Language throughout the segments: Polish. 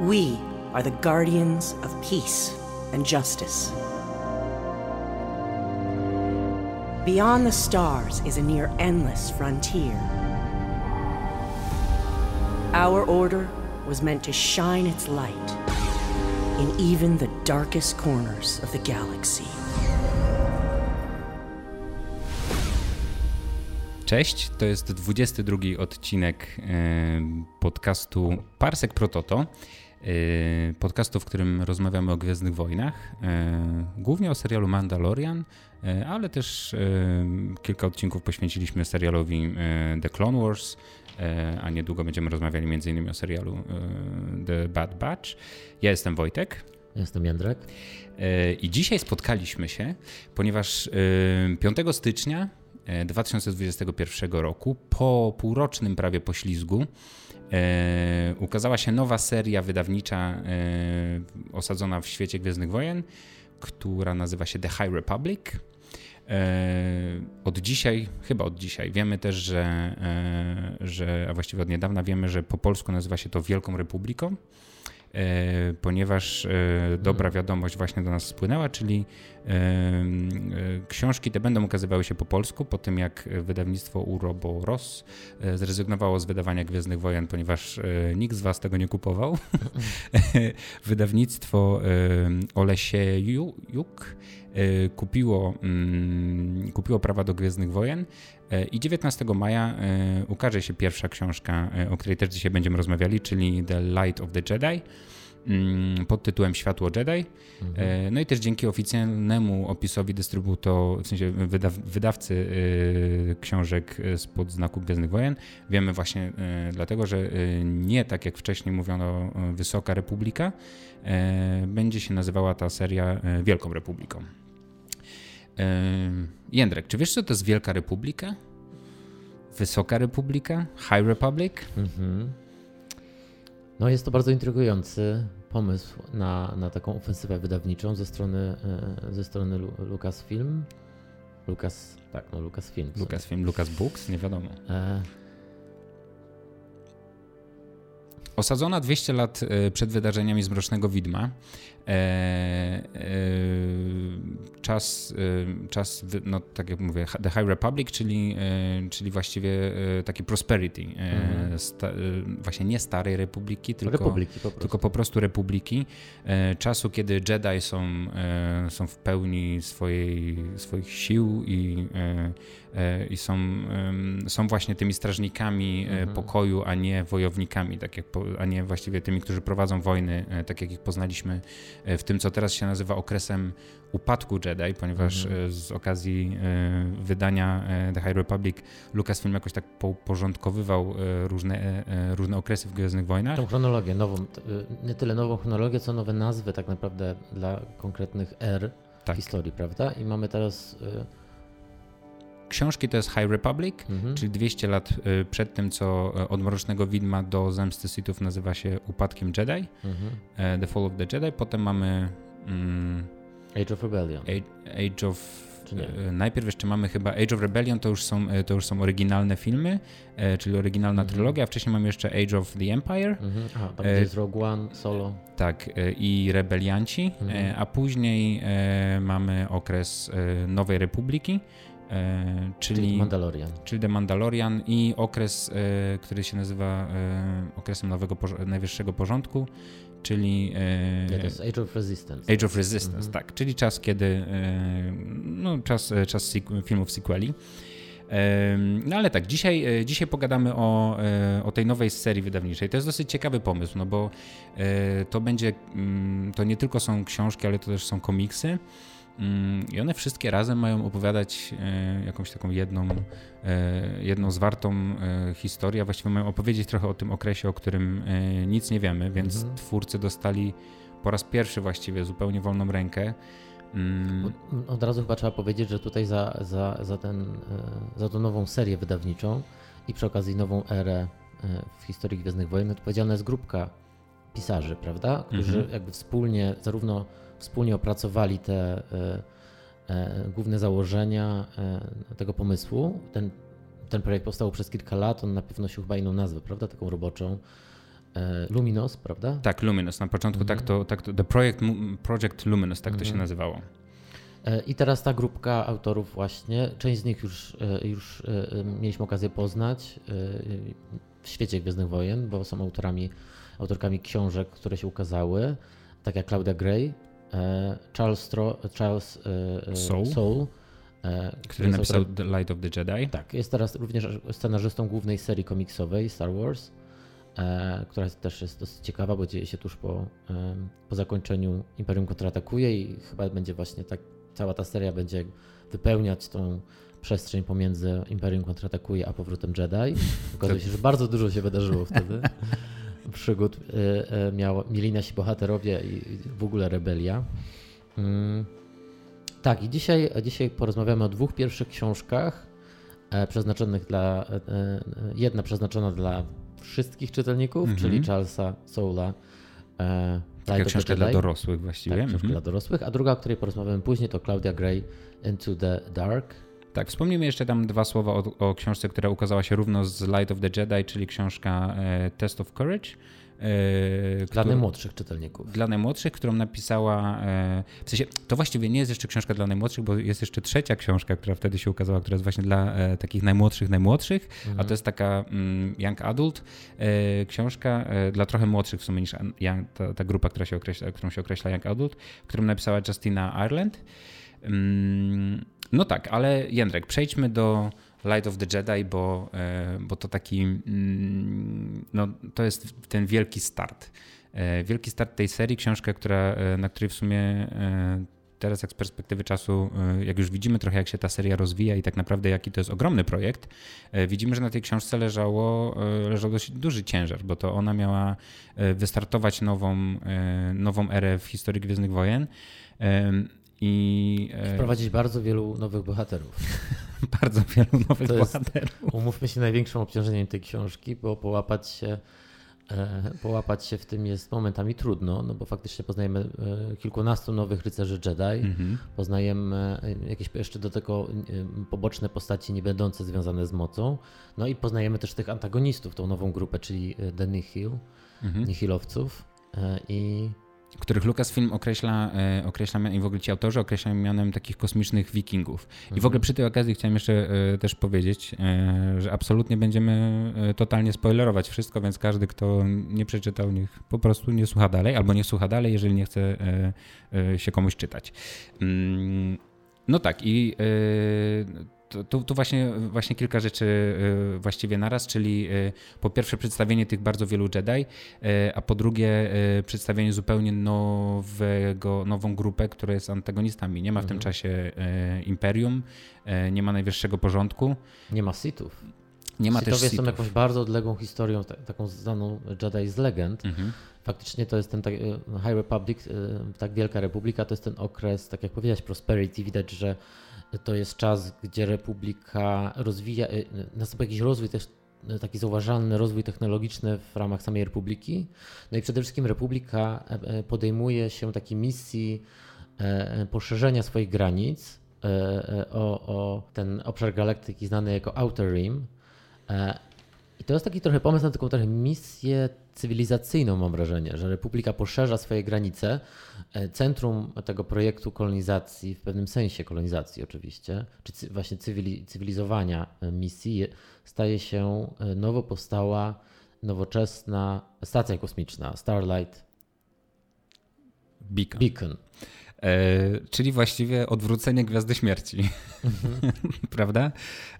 We are the guardians of peace and justice. Beyond the stars is a near endless frontier. Our order was meant to shine its light in even the darkest corners of the galaxy. Cześć, to jest 22 odcinek podcastu Parsek Prototo. E, Podcastu, w którym rozmawiamy o Gwiezdnych Wojnach, e, głównie o serialu Mandalorian, e, ale też kilka odcinków poświęciliśmy serialowi The Clone Wars, a niedługo będziemy rozmawiali m.in. o serialu The Bad Batch. Ja jestem Wojtek. Jestem Jędrek. I dzisiaj spotkaliśmy się, ponieważ e, 5 stycznia e, 2021 roku, po półrocznym prawie poślizgu, e, ukazała się nowa seria wydawnicza e, osadzona w świecie Gwiezdnych Wojen, która nazywa się The High Republic. E, Od dzisiaj, chyba od dzisiaj, wiemy też, że, e, że, a właściwie od niedawna wiemy, że po polsku nazywa się to Wielką Republiką ponieważ e, dobra wiadomość właśnie do nas spłynęła, czyli e, e, książki te będą ukazywały się po polsku, po tym jak wydawnictwo Uroboros e, zrezygnowało z wydawania Gwiezdnych Wojen, ponieważ e, nikt z was tego nie kupował. Wydawnictwo e, Olesiejuk e, kupiło, mm, kupiło prawa do Gwiezdnych Wojen e, i 19 maja e, ukaże się pierwsza książka, o której też dzisiaj będziemy rozmawiali, czyli The Light of the Jedi mm, pod tytułem Światło Jedi. E, No i też dzięki oficjalnemu opisowi dystrybuto, w sensie wydaw, wydawcy y, książek y, spod znaku Gwiezdnych Wojen, wiemy właśnie y, dlatego, że y, nie tak jak wcześniej mówiono y, Wysoka Republika, będzie się nazywała ta seria y, Wielką Republiką. E, Jędrek, czy wiesz co to jest Wielka Republika? Wysoka Republika? High Republic? Mhm. No jest to bardzo intrygujący pomysł na, na taką ofensywę wydawniczą ze strony, e, ze strony Lu- Lucasfilm. Lucas, tak, no Lucasfilm. Lucasfilm, Lucas Books? Nie wiadomo. E, Osadzona 200 lat e, przed wydarzeniami z Mrocznego Widma, czas, e, czas wy- no tak jak mówię, The High Republic, czyli, e, czyli właściwie e, taki prosperity, e, Mhm. sta, e, właśnie nie starej republiki, tylko, Republiki po prostu. tylko po prostu republiki, e, czasu kiedy Jedi są, e, są w pełni swojej, swoich sił i, e, e, i są, są właśnie tymi strażnikami e, Mhm. pokoju, a nie wojownikami, tak jak, a nie właściwie tymi, którzy prowadzą wojny, e, tak jak ich poznaliśmy e, w tym, co teraz się nazywa okresem upadku Jedi, ponieważ e, z okazji e, wydania e, The High Republic Lucasfilm jakoś tak porządkowywał e, różne, e, e, różne okresy w Gwiezdnych Wojnach. Tą chronologię, nową, nie tyle nową chronologię, co nowe nazwy tak naprawdę dla konkretnych er Tak. historii, prawda? I mamy teraz... y, Książki to jest High Republic, mhm. czyli 200 lat y, przed tym, co e, od Mrocznego Widma do Zemsty Sithów nazywa się upadkiem Jedi, Mhm. e, The Fall of the Jedi. Potem mamy mm, Age of Rebellion. Age, Age of... E, Najpierw jeszcze mamy chyba Age of Rebellion, to już są, e, to już są oryginalne filmy, czyli oryginalna Mhm. trylogia, a wcześniej mamy jeszcze Age of the Empire, Mhm. Tam E, jest Rogue One, Solo. tak, i Rebelianci, Mhm. a później mamy okres Nowej Republiki, e, Czyli czyli... Mandalorian. czyli The Mandalorian i okres, e, który się nazywa e, okresem nowego najwyższego porządku, czyli Nie, to jest Age of Resistance. Age of Resistance, Mhm. tak, czyli czas, kiedy no, czas, czas filmów sequeli. No ale tak, dzisiaj, dzisiaj pogadamy o, o tej nowej serii wydawniczej. To jest dosyć ciekawy pomysł, no bo to będzie, mm, to nie tylko są książki, ale to też są komiksy. Mm, I one wszystkie razem mają opowiadać e, jakąś taką jedną, e, jedną zwartą e, historię, a właściwie mają opowiedzieć trochę o tym okresie, o którym nic nie wiemy, więc Mhm. twórcy dostali po raz pierwszy właściwie zupełnie wolną rękę. Mm, Od- razu chyba trzeba powiedzieć, że tutaj za, za, za, ten, za tą nową serię wydawniczą i przy okazji nową erę w historii Gwiezdnych Wojen odpowiedzialna jest grupka pisarzy, prawda? Którzy Mhm. jakby wspólnie, zarówno wspólnie opracowali te e, e, główne założenia e, tego pomysłu. Ten, ten projekt powstał przez kilka lat, on najpierw nosił chyba inną nazwę, prawda? Taką roboczą. Luminous, prawda? Tak, Luminous. Na początku tak, to, tak to, The Project, Project Luminous, tak to się nazywało. E, I teraz ta grupka autorów właśnie, część z nich już, już mieliśmy okazję poznać w świecie Gwiezdnych Wojen, bo są autorami, autorkami książek, które się ukazały, tak jak Claudia Gray, Charles, Stro, Charles Soul, Soul który napisał autor... The Light of the Jedi. Tak, jest teraz również scenarzystą głównej serii komiksowej Star Wars, która też jest dosyć ciekawa, bo dzieje się tuż po, po zakończeniu Imperium kontratakuje i chyba będzie właśnie tak cała ta seria będzie wypełniać tą przestrzeń pomiędzy Imperium kontratakuje a powrotem Jedi. Okazuje się, że bardzo dużo się wydarzyło wtedy. Przygód y, y, miał, mieli nasi bohaterowie i w ogóle rebelia. Mm. Tak, i dzisiaj, dzisiaj porozmawiamy o dwóch pierwszych książkach e, przeznaczonych dla. E, e, jedna przeznaczona dla wszystkich czytelników, mm -hmm. czyli Charlesa Soula Taka książka dla dorosłych właściwie. Tak, książka mhm. dla dorosłych, a druga, o której porozmawiamy później, to Claudia Gray Into the Dark. Tak, wspomnijmy jeszcze tam dwa słowa o, o książce, która ukazała się równo z Light of the Jedi, czyli książka e, Test of Courage. Yy, dla najmłodszych czytelników. Dla najmłodszych, którą napisała. E, w sensie, to właściwie nie jest jeszcze książka dla najmłodszych, bo jest jeszcze trzecia książka, która wtedy się ukazała, która jest właśnie dla e, takich najmłodszych, najmłodszych, mhm. a to jest taka mm, Young Adult e, książka dla trochę młodszych w sumie niż young, ta, ta, grupa, która się określa, którą się określa Young Adult, którą napisała Justina Ireland. Mm, no tak, ale Jędrek, przejdźmy do Light of the Jedi, bo, e, bo to taki, mm, no, to jest ten wielki start. E, wielki start tej serii, książka, która, e, na której w sumie teraz jak z perspektywy czasu, jak już widzimy trochę jak się ta seria rozwija i tak naprawdę jaki to jest ogromny projekt, widzimy, że na tej książce leżało, leżał dość duży ciężar, bo to ona miała wystartować nową, nową erę w historii Gwiezdnych Wojen i wprowadzić bardzo wielu nowych bohaterów. bardzo wielu nowych to bohaterów. Jest, umówmy się, największym obciążeniem tej książki, bo połapać się, e, połapać się w tym jest momentami trudno, no bo faktycznie poznajemy e, kilkunastu nowych rycerzy Jedi, mhm. poznajemy e, jakieś jeszcze do tego poboczne postaci nie będące związane z mocą, no i poznajemy też tych antagonistów, tą nową grupę, czyli The Nihil, mhm. Nihilowców i których Lucasfilm określa, e, określa i w ogóle ci autorzy określają mianem takich kosmicznych wikingów. Mhm. I w ogóle mhm. przy tej okazji chciałem jeszcze e, też powiedzieć, e, że absolutnie będziemy totalnie spoilerować wszystko, więc każdy, kto nie przeczytał, niech po prostu nie słucha dalej, albo nie słucha dalej, jeżeli nie chce się komuś czytać. Mm, no tak i tu, tu właśnie, właśnie kilka rzeczy y, właściwie naraz, czyli y, po pierwsze przedstawienie tych bardzo wielu Jedi, y, a po drugie przedstawienie zupełnie nowego, nową grupę, która jest antagonistami. Nie ma w mhm. tym czasie Imperium, nie ma najwyższego porządku. Nie ma Sithów. Nie ma Sithowie też są jakąś bardzo odległą historią, taką znaną Jedi z legend. Mhm. Faktycznie to jest ten tak, High Republic, tak Wielka Republika, to jest ten okres, tak jak powiedziałeś, prosperity. Widać, że to jest czas, gdzie Republika rozwija, y, następuje jakiś rozwój też y, taki zauważalny rozwój technologiczny w ramach samej Republiki. No i przede wszystkim Republika e, e, podejmuje się takiej misji e, poszerzenia swoich granic o, o ten obszar galaktyki znany jako Outer Rim. To jest taki trochę pomysł na taką trochę misję cywilizacyjną, mam wrażenie, że Republika poszerza swoje granice. E, centrum tego projektu kolonizacji, w pewnym sensie kolonizacji oczywiście, czy właśnie cywilizowania e, misji, staje się e, nowo powstała nowoczesna stacja kosmiczna Starlight Beacon. Beacon. E, czyli właściwie odwrócenie Gwiazdy Śmierci, mhm. prawda?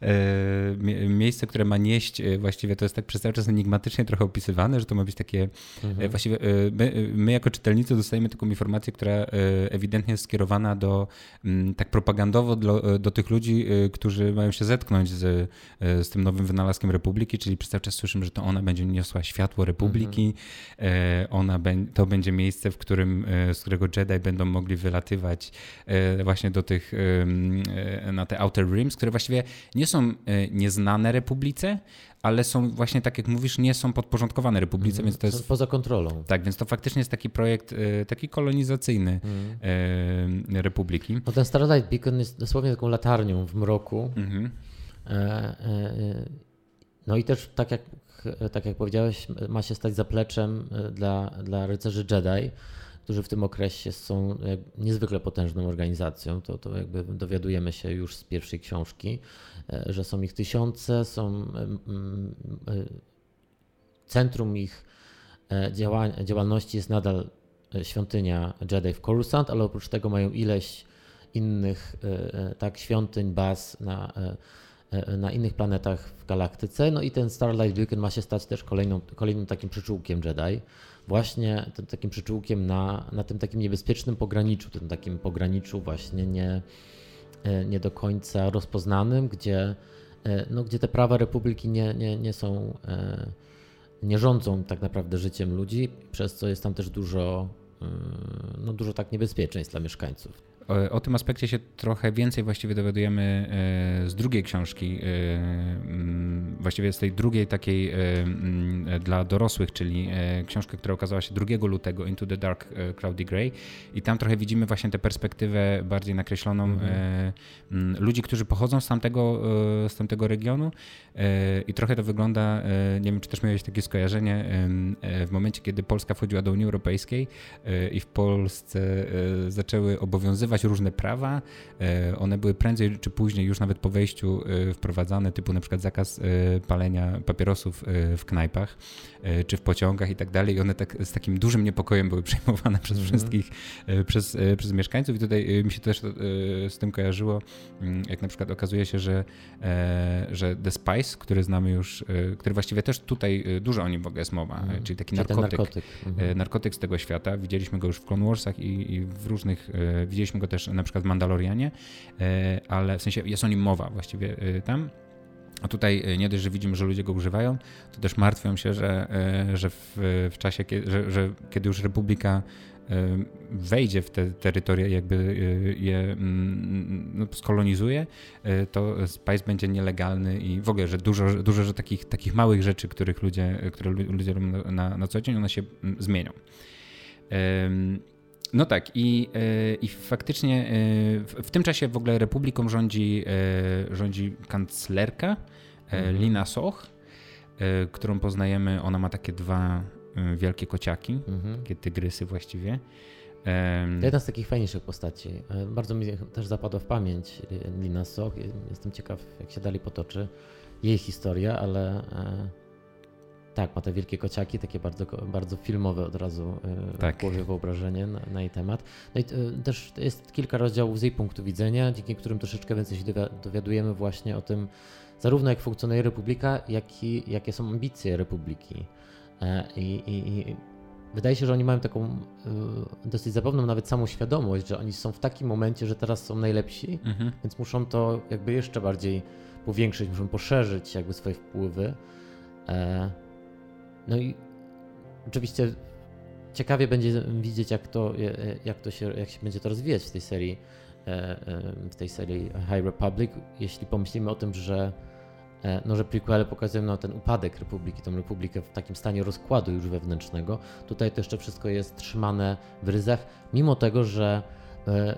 E, miejsce, które ma nieść, e, właściwie to jest tak przez cały czas enigmatycznie trochę opisywane, że to ma być takie, mhm. właściwie my, my, jako czytelnicy dostajemy taką informację, która ewidentnie jest skierowana do, mm, tak propagandowo do, do tych ludzi, którzy mają się zetknąć z, z tym nowym wynalazkiem Republiki, czyli przez cały czas słyszymy, że to ona będzie niosła światło Republiki, mhm. ona, to będzie miejsce, w którym, z którego Jedi będą mogli wy wylatywać e, właśnie do tych, e, na te Outer Rims, które właściwie nie są e, nieznane Republice, ale są właśnie tak jak mówisz, nie są podporządkowane Republice, mm, więc to jest... Poza kontrolą. Tak, więc to faktycznie jest taki projekt taki kolonizacyjny mm. Republiki. No ten Starlight Beacon jest dosłownie taką latarnią w mroku. Mm -hmm. no i też tak jak jak, tak jak powiedziałeś, ma się stać zapleczem dla, dla rycerzy Jedi, którzy w tym okresie są niezwykle potężną organizacją. To, to jakby dowiadujemy się już z pierwszej książki, że są ich tysiące, są centrum ich działalności jest nadal świątynia Jedi w Coruscant, ale oprócz tego mają ileś innych tak świątyń, baz na E, na innych planetach w galaktyce. No i ten Starlight Beacon ma się stać też kolejną, kolejnym takim przyczółkiem Jedi. Właśnie tym takim przyczółkiem na, na tym takim niebezpiecznym pograniczu, tym takim pograniczu właśnie nie, e, nie do końca rozpoznanym, gdzie, e, no, gdzie te prawa Republiki nie, nie, nie są, nie rządzą tak naprawdę życiem ludzi, przez co jest tam też dużo, no, dużo tak niebezpieczeństw dla mieszkańców. O, tym aspekcie się trochę więcej właściwie dowiadujemy e, z drugiej książki, e, mm, właściwie z tej drugiej takiej e, mm, dla dorosłych, czyli książkę, która okazała się 2 lutego, Into the Dark Cloudy Grey i tam trochę widzimy właśnie tę perspektywę bardziej nakreśloną mhm. Mm, ludzi, którzy pochodzą z tamtego, z tamtego regionu i trochę to wygląda, nie wiem czy też miałeś takie skojarzenie, w momencie kiedy Polska wchodziła do Unii Europejskiej i w Polsce zaczęły obowiązywać różne prawa. E, one były prędzej czy później, już nawet po wejściu e, wprowadzane, typu na przykład zakaz e, palenia papierosów w knajpach czy w pociągach i tak dalej. I one tak, z takim dużym niepokojem były przejmowane przez mm. wszystkich, przez, przez mieszkańców. I tutaj mi się też z tym kojarzyło, mm, jak na przykład okazuje się, że, że The Spice, który znamy już, który właściwie też tutaj dużo o nim w ogóle jest mowa, mm. czyli taki narkotyk, narkotyk. Mhm. narkotyk. z tego świata. Widzieliśmy go już w Clone Warsach i, i w różnych, widzieliśmy go też na przykład w Mandalorianie, e, ale w sensie jest o nim mowa właściwie e, tam. A tutaj e, nie dość, że widzimy, że ludzie go używają, to też martwią się, że, że w, w czasie, że, że kiedy już Republika wejdzie w te terytoria, jakby je mm, no, skolonizuje, to Spice będzie nielegalny i w ogóle, że dużo, dużo że takich, takich małych rzeczy, których ludzie, które ludzie robią na, na co dzień, one się mm, zmienią. No tak, i, e, i faktycznie e, w, w tym czasie w ogóle republiką rządzi, e, rządzi kanclerka mhm. Lina Soch, którą poznajemy. Ona ma takie dwa wielkie kociaki, mhm. takie tygrysy właściwie. To jedna z takich fajniejszych postaci. Bardzo mi też zapadła w pamięć Lina Soch. Jestem ciekaw, jak się dalej potoczy jej historia, ale tak, ma te wielkie kociaki, takie bardzo, bardzo filmowe od razu e, tak. w głowie wyobrażenie na, na jej temat. No i e, też jest kilka rozdziałów z jej punktu widzenia, dzięki którym troszeczkę więcej się dowiadujemy właśnie o tym, zarówno jak funkcjonuje Republika, jak i jakie są ambicje Republiki. E, I, i, i wydaje się, że oni mają taką dosyć zabawną nawet samą świadomość, że oni są w takim momencie, że teraz są najlepsi, mhm. więc muszą to jakby jeszcze bardziej powiększyć, muszą poszerzyć jakby swoje wpływy. No i oczywiście ciekawie będzie widzieć, jak to, jak to się, jak się będzie to rozwijać w tej serii, e, e, w tej serii High Republic, jeśli pomyślimy o tym, że e, no, że prequele pokazują no, ten upadek Republiki, tą Republikę w takim stanie rozkładu już wewnętrznego. Tutaj to jeszcze wszystko jest trzymane w ryzach, mimo tego, że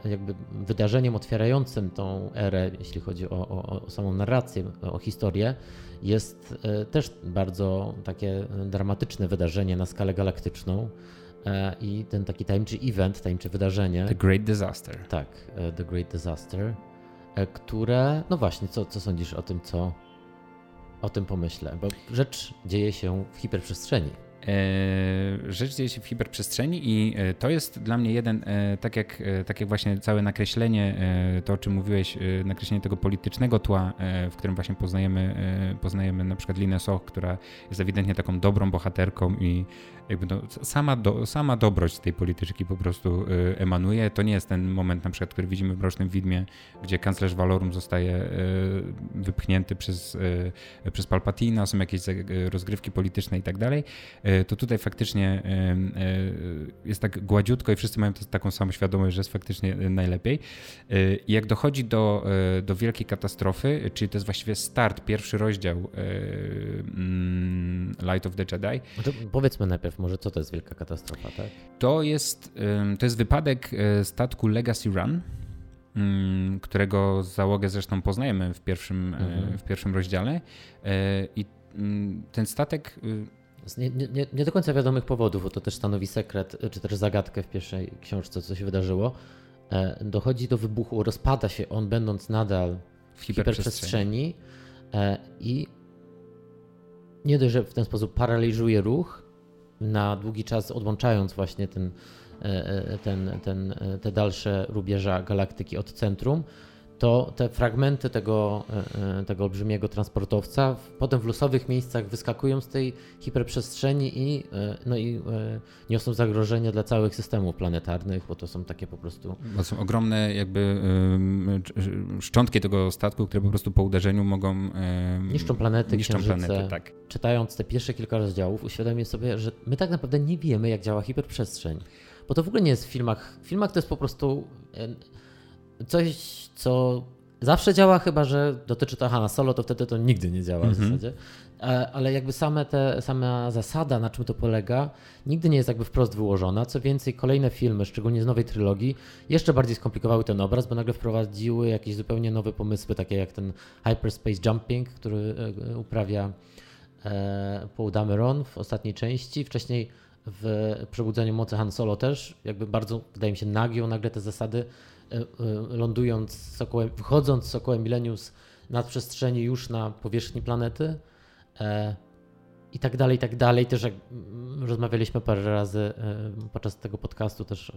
jakby wydarzeniem otwierającym tą erę, jeśli chodzi o, o, o samą narrację, o historię, jest e, też bardzo takie dramatyczne wydarzenie na skalę galaktyczną. E, I ten taki tajemniczy event, tajemnicze wydarzenie. The Great Disaster. Tak, e, The Great Disaster, które, no właśnie, co, co sądzisz o tym, co o tym pomyślę? Bo rzecz dzieje się w hiperprzestrzeni. E, rzecz dzieje się w hiperprzestrzeni i e, to jest dla mnie jeden, e, tak jak, tak jak właśnie całe nakreślenie, to o czym mówiłeś, nakreślenie tego politycznego tła, w którym właśnie poznajemy, poznajemy na przykład Linę Soch, która jest ewidentnie taką dobrą bohaterką i jakby no, sama, do, sama dobroć tej polityczki po prostu emanuje. To nie jest ten moment na przykład, który widzimy w Mrocznym Widmie, gdzie kanclerz Valorum zostaje wypchnięty przez, przez Palpatina, są jakieś rozgrywki polityczne i tak dalej to tutaj faktycznie e, jest tak gładziutko i wszyscy mają taką samą świadomość, że jest faktycznie najlepiej. E, I jak dochodzi do, do wielkiej katastrofy, czyli to jest właściwie start, pierwszy rozdział mm, Light of the Jedi. No powiedzmy najpierw może, co to jest wielka katastrofa, tak? To jest, to jest wypadek statku Legacy Run, którego załogę zresztą poznajemy w pierwszym, mhm. w pierwszym rozdziale. I mm, ten statek. Z nie, nie, nie do końca wiadomych powodów, bo to też stanowi sekret, czy też zagadkę w pierwszej książce, co się wydarzyło. E, dochodzi do wybuchu, rozpada się on, będąc nadal w hiperprzestrzeni e, i nie dość, że w ten sposób paraliżuje ruch na długi czas, odłączając właśnie ten, e, ten, ten, te dalsze rubieża galaktyki od centrum, to te fragmenty tego, e, e, tego olbrzymiego transportowca potem w losowych miejscach wyskakują z tej hiperprzestrzeni i, e, no i niosą zagrożenie dla całych systemów planetarnych, bo to są takie po prostu. Bo są ogromne jakby szczątki tego statku, które po prostu po uderzeniu mogą. Niszczą planety, niszczą księżyce. planety, tak. Czytając te pierwsze kilka rozdziałów, uświadomię sobie, że my tak naprawdę nie wiemy, jak działa hiperprzestrzeń. Bo to w ogóle nie jest w filmach. W filmach to jest po prostu coś, co zawsze działa, chyba że dotyczy to Hanna Solo, to wtedy to nigdy nie działa w mhm. zasadzie. Ale jakby same te, sama zasada, na czym to polega, nigdy nie jest jakby wprost wyłożona. Co więcej, kolejne filmy, szczególnie z nowej trylogii, jeszcze bardziej skomplikowały ten obraz, bo nagle wprowadziły jakieś zupełnie nowe pomysły, takie jak ten hyperspace jumping, który e, uprawia e, Paul Dameron w ostatniej części. Wcześniej w Przebudzeniu Mocy Han Solo też, jakby bardzo, wydaje mi się, nagiął nagle te zasady E, e, lądując sokołem, wychodząc z sokołem Millennius nad przestrzeni już na powierzchni planety e, i tak dalej, i tak dalej. Też jak mm, rozmawialiśmy parę razy podczas tego podcastu też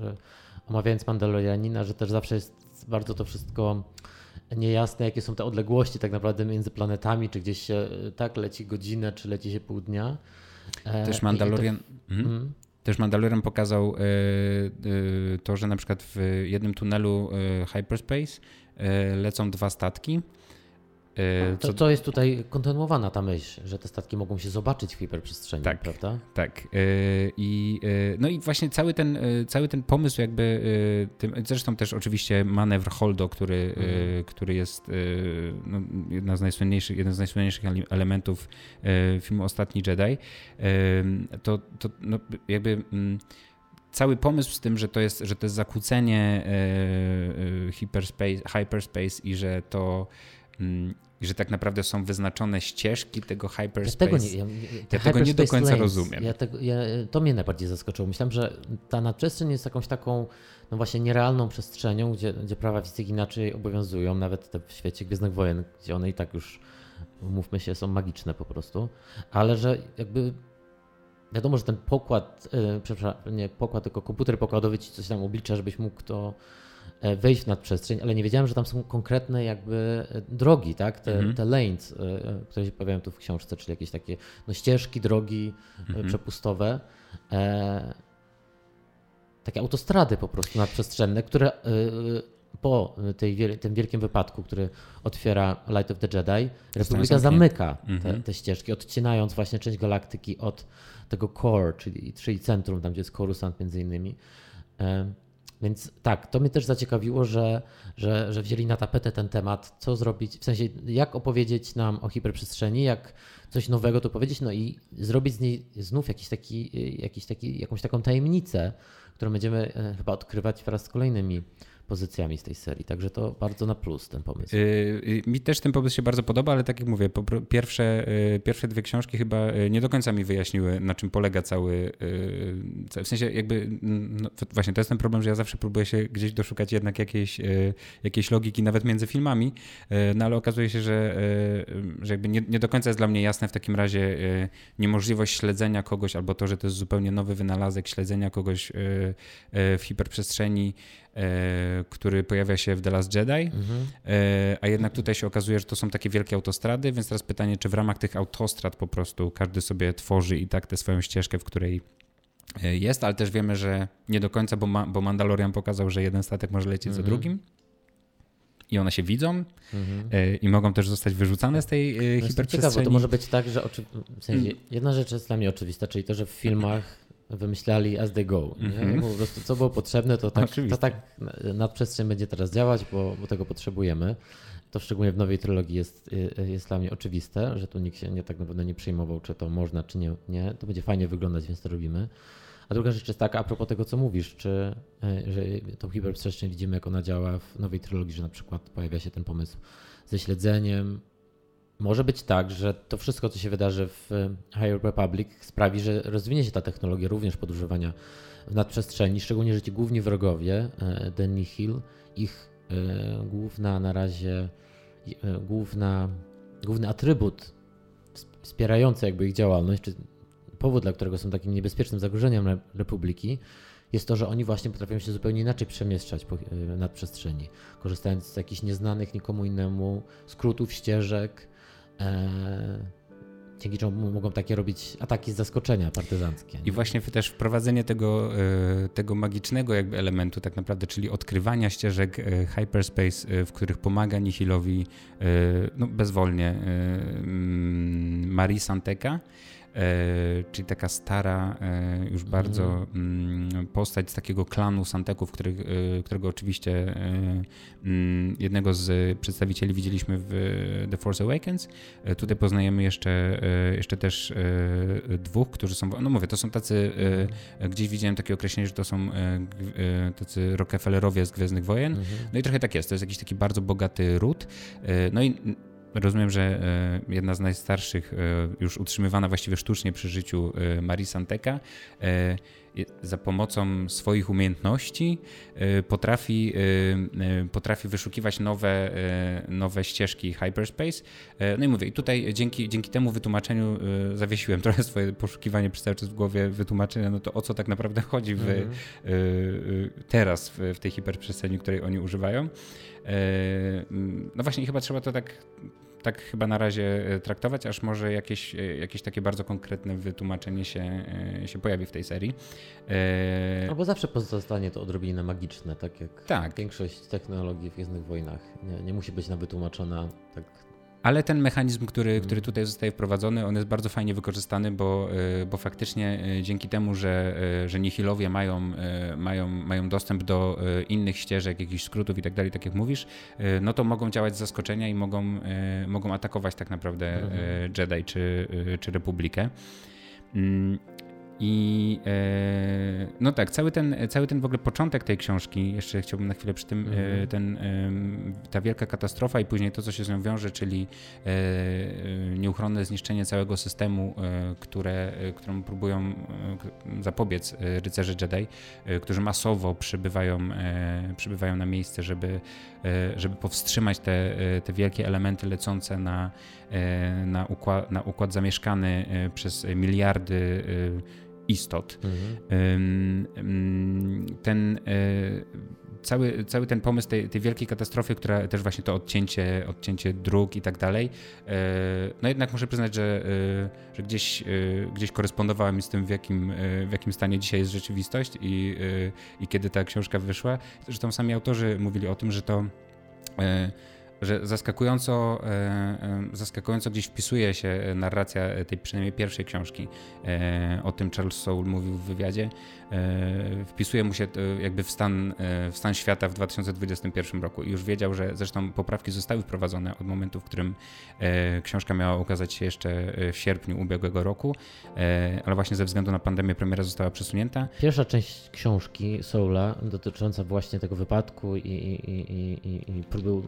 omawiając Mandalorianina, że też zawsze jest bardzo to wszystko niejasne, jakie są te odległości tak naprawdę między planetami, czy gdzieś się tak leci godzinę, czy leci się pół dnia. Też Mandalorian. To, mhm. Też Mandalorian pokazał e, e, to, że na przykład w jednym tunelu e, hyperspace lecą dwa statki. To, to jest tutaj kontynuowana ta myśl, że te statki mogą się zobaczyć w hiperprzestrzeni, tak, prawda? Tak. I, no i właśnie cały ten, cały ten pomysł jakby, zresztą też oczywiście manewr Holdo, który, mhm. który jest no, jedna z najsłynniejszych, jeden z najsłynniejszych elementów filmu Ostatni Jedi, to, to no, jakby mm, cały pomysł z tym, że to jest, że to jest zakłócenie hyperspace, hyperspace i że to mm, że tak naprawdę są wyznaczone ścieżki tego hyperspace. Ja tego nie, ja, ja tego nie do końca lanes, rozumiem. Ja tego, to mnie najbardziej zaskoczyło. Myślałem, że ta nadprzestrzeń jest jakąś taką no właśnie nierealną przestrzenią, gdzie, gdzie prawa fizyki inaczej obowiązują, nawet w świecie Gwiezdnych Wojen, gdzie one i tak już, mówmy się, są magiczne po prostu, ale że jakby wiadomo, że ten pokład, yy, przepraszam, nie pokład, tylko komputer pokładowy ci coś tam oblicza, żebyś mógł to E, wejść w nadprzestrzeń, ale nie wiedziałem, że tam są konkretne jakby e, drogi, tak? Te, mhm. te lanes, e, które się pojawiają tu w książce, czyli jakieś takie no, ścieżki, drogi mhm. przepustowe. E, takie autostrady po prostu nadprzestrzenne, które po tej, tym wielkim wypadku, który otwiera Light of the Jedi, Republika zamyka te, mhm. te, ścieżki, odcinając właśnie część galaktyki od tego core, czyli, czyli centrum, tam gdzie jest Coruscant między innymi. Więc tak, to mnie też zaciekawiło, że, że, że wzięli na tapetę ten temat, co zrobić, w sensie jak opowiedzieć nam o hiperprzestrzeni, jak coś nowego to powiedzieć, no i zrobić z niej znów jakiś taki, jakiś taki, jakąś taką tajemnicę, którą będziemy e, chyba odkrywać wraz z kolejnymi pozycjami z tej serii. Także to bardzo na plus ten pomysł. Yy, mi też ten pomysł się bardzo podoba, ale tak jak mówię, pierwsze, yy, pierwsze dwie książki chyba y, nie do końca mi wyjaśniły, na czym polega cały. W sensie, jakby. No, właśnie to jest ten problem, że ja zawsze próbuję się gdzieś doszukać jednak jakiejś, y, jakiejś logiki, nawet między filmami, y, no ale okazuje się, że, że jakby nie, nie do końca jest dla mnie jasne w takim razie niemożliwość śledzenia kogoś, albo to, że to jest zupełnie nowy wynalazek śledzenia kogoś w hiperprzestrzeni który pojawia się w The Last Jedi, mhm. E, a jednak tutaj się okazuje, że to są takie wielkie autostrady, więc teraz pytanie, czy w ramach tych autostrad po prostu każdy sobie tworzy i tak tę swoją ścieżkę, w której e, jest, ale też wiemy, że nie do końca, bo, ma, bo Mandalorian pokazał, że jeden statek może lecieć mhm. za drugim i one się widzą mhm. i mogą też zostać wyrzucane z tej no hiperprzestrzeni. Ciekawe, to może być tak, że oczy... w sensie, mm. jedna rzecz jest dla mnie oczywista, czyli to, że w filmach wymyślali as they go. Mm-hmm. Po prostu co było potrzebne, to tak, to tak nadprzestrzeń będzie teraz działać, bo, bo tego potrzebujemy. To szczególnie w nowej trylogii jest, y, jest dla mnie oczywiste, że tu nikt się nie tak naprawdę nie przejmował, czy to można, czy nie, nie. To będzie fajnie wyglądać, więc to robimy. A druga rzecz jest taka, a propos tego, co mówisz, czy y, że tą hiperprzestrzeń widzimy, jak ona działa w nowej trylogii, że na przykład pojawia się ten pomysł ze śledzeniem, może być tak, że to wszystko, co się wydarzy w High Republic, sprawi, że rozwinie się ta technologia również podróżowania w nadprzestrzeni, szczególnie, że ci główni wrogowie, Denny Hill, ich główna na razie, główna, główny atrybut wspierający jakby ich działalność, czy powód, dla którego są takim niebezpiecznym zagrożeniem Republiki, jest to, że oni właśnie potrafią się zupełnie inaczej przemieszczać po nadprzestrzeni, korzystając z jakichś nieznanych nikomu innemu skrótów, ścieżek, e, dzięki czemu mogą takie robić ataki z zaskoczenia partyzanckie. I właśnie też wprowadzenie tego, e, tego magicznego jakby elementu tak naprawdę, czyli odkrywania ścieżek e, hyperspace, w których pomaga Nihilowi no, bezwolnie mm, Marie Santeka, E, czyli taka stara, e, już mhm. bardzo mm. postać z takiego klanu Santeków, który, e, którego oczywiście mm, jednego z przedstawicieli widzieliśmy w The Force Awakens. Tutaj poznajemy jeszcze, jeszcze też dwóch, którzy są, no mówię, to są tacy, gdzieś widziałem takie określenie, że to są tacy Rockefellerowie z Gwiezdnych Wojen. Mhm. No i trochę tak jest, to jest jakiś taki bardzo bogaty ród. No i Rozumiem, że e, jedna z najstarszych, e, już utrzymywana właściwie sztucznie przy życiu e, Marii Santeka, za pomocą swoich umiejętności potrafi, potrafi wyszukiwać nowe, nowe ścieżki hyperspace. No i mówię, i tutaj dzięki, dzięki temu wytłumaczeniu zawiesiłem trochę swoje poszukiwanie przez cały czas w głowie wytłumaczenia, no to o co tak naprawdę chodzi w, mm. teraz w, w tej hiperprzestrzeni, której oni używają. No właśnie, chyba trzeba to tak tak chyba na razie e, traktować, aż może jakieś, e, jakieś takie bardzo konkretne wytłumaczenie się, e, się pojawi w tej serii. No bo zawsze pozostanie to odrobinę magiczne, tak jak tak. większość technologii w Gwiezdnych Wojnach. Nie, nie musi być na wytłumaczona tak ale ten mechanizm, który, który tutaj zostaje wprowadzony, on jest bardzo fajnie wykorzystany, bo, y, bo faktycznie y, dzięki temu, że, y, że nihilowie mają, mają, mają dostęp do innych ścieżek, jakichś skrótów i tak dalej, tak jak mówisz, no to mogą działać z zaskoczenia i mogą, mogą atakować tak naprawdę mhm. Jedi czy, czy Republikę. I e, no tak, cały ten, cały ten w ogóle początek tej książki, jeszcze chciałbym na chwilę przy tym, mm. ten, ta wielka katastrofa i później to, co się z nią wiąże, czyli e, nieuchronne zniszczenie całego systemu, które, któremu próbują zapobiec rycerze Jedi, którzy masowo przybywają, przybywają na miejsce, żeby, żeby powstrzymać te, te wielkie elementy lecące na, na, układ, na układ zamieszkany przez miliardy istot. Mhm. Ten e, cały, cały ten pomysł tej, tej, wielkiej katastrofy, która też właśnie to odcięcie, odcięcie dróg i tak dalej, e, no jednak muszę przyznać, że, e, że gdzieś, gdzieś korespondowała mi z tym, w jakim, w jakim stanie dzisiaj jest rzeczywistość i, i kiedy ta książka wyszła. Zresztą sami autorzy mówili o tym, że to że zaskakująco, e, e, zaskakująco gdzieś wpisuje się narracja tej przynajmniej pierwszej książki. E, o tym Charles Soule mówił w wywiadzie. Wpisuje mu się jakby w stan, w stan świata w 2021 roku już wiedział, że zresztą poprawki zostały wprowadzone od momentu, w którym książka miała ukazać się jeszcze w sierpniu ubiegłego roku, ale właśnie ze względu na pandemię premiera została przesunięta. Pierwsza część książki Soula dotycząca właśnie tego wypadku i, i, i, i próby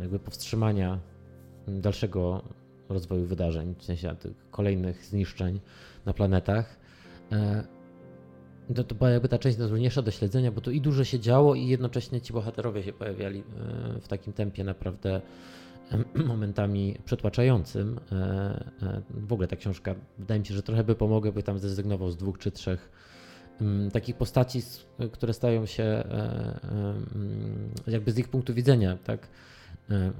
jakby powstrzymania dalszego rozwoju wydarzeń, w sensie tych kolejnych zniszczeń na planetach. E, to, to była jakby ta część najtrudniejsza do śledzenia, bo tu i dużo się działo i jednocześnie ci bohaterowie się pojawiali e, w takim tempie naprawdę momentami przytłaczającym. E, w ogóle ta książka, wydaje mi się, że trochę by pomogła, by tam zrezygnował z dwóch czy trzech takich postaci, które stają się jakby z ich punktu widzenia, tak,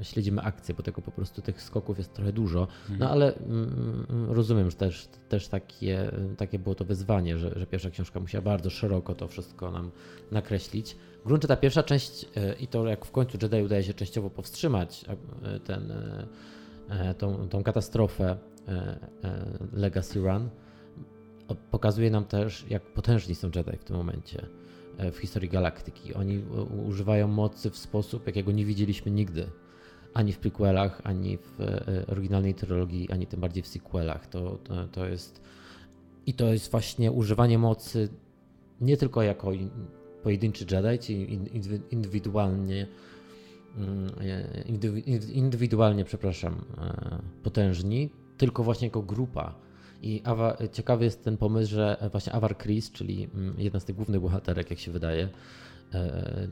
śledzimy akcję, bo tego po prostu tych skoków jest trochę dużo. No mhm. ale mm, mm, rozumiem, że też, też takie, takie było to wyzwanie, że, że pierwsza książka musiała bardzo szeroko to wszystko nam nakreślić. W gruncie ta pierwsza część e, i to jak w końcu Jedi udaje się częściowo powstrzymać e, ten, tą, tą katastrofę Legacy Run, pokazuje nam też, jak potężni są Jedi w tym momencie w historii galaktyki. Oni używają mocy w sposób, jakiego nie widzieliśmy nigdy. Ani w prequelach, ani w e, oryginalnej trylogii, ani tym bardziej w sequelach. To, to, to jest. I to jest właśnie używanie mocy nie tylko jako pojedynczy Jedi, czy indywidualnie mm, indywidualnie, przepraszam, potężni, tylko właśnie jako grupa. I Awa, ciekawy jest ten pomysł, że właśnie Avar Chris, czyli mm, jedna z tych głównych bohaterek, jak się wydaje,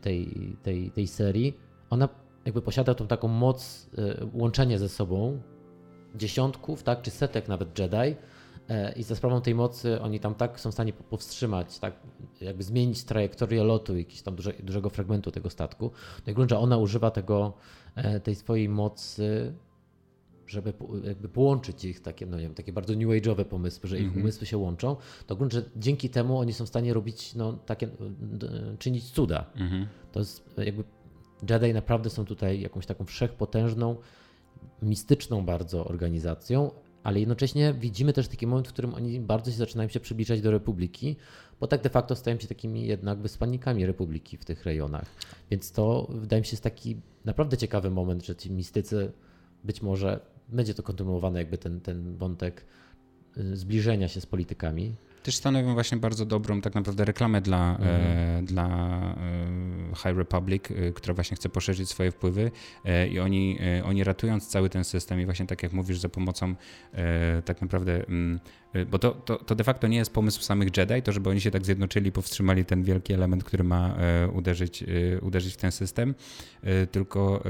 tej, tej, tej serii, ona jakby posiada tą taką moc, łączenie ze sobą dziesiątków, tak, czy setek nawet Jedi, E, i za sprawą tej mocy oni tam tak są w stanie powstrzymać, tak jakby zmienić trajektorię lotu jakiegoś tam duże, dużego fragmentu tego statku. No i grunt, że ona używa tego, e, tej swojej mocy, żeby jakby połączyć ich takie, no nie wiem, takie bardzo new age'owe pomysły, że ich mm -hmm. umysły się łączą, to grunt, że dzięki temu oni są w stanie robić, no takie, czynić cuda. Mm -hmm. To jest jakby Jedi naprawdę są tutaj jakąś taką wszechpotężną, mistyczną bardzo organizacją, ale jednocześnie widzimy też taki moment, w którym oni bardzo się zaczynają się przybliżać do Republiki, bo tak de facto stają się takimi jednak wysłannikami Republiki w tych rejonach. Więc to wydaje mi się jest taki naprawdę ciekawy moment, że ci mistycy być może będzie to kontynuowane jakby ten, ten wątek y, zbliżenia się z politykami też stanowią właśnie bardzo dobrą tak naprawdę reklamę dla, e, mhm. dla e, High Republic, e, która właśnie chce poszerzyć swoje wpływy i oni, oni ratując cały ten system i właśnie tak jak mówisz, za pomocą tak naprawdę mm, bo to, to, to de facto nie jest pomysł samych Jedi, to żeby oni się tak zjednoczyli, powstrzymali ten wielki element, który ma e, uderzyć, e, uderzyć w ten system, e, tylko,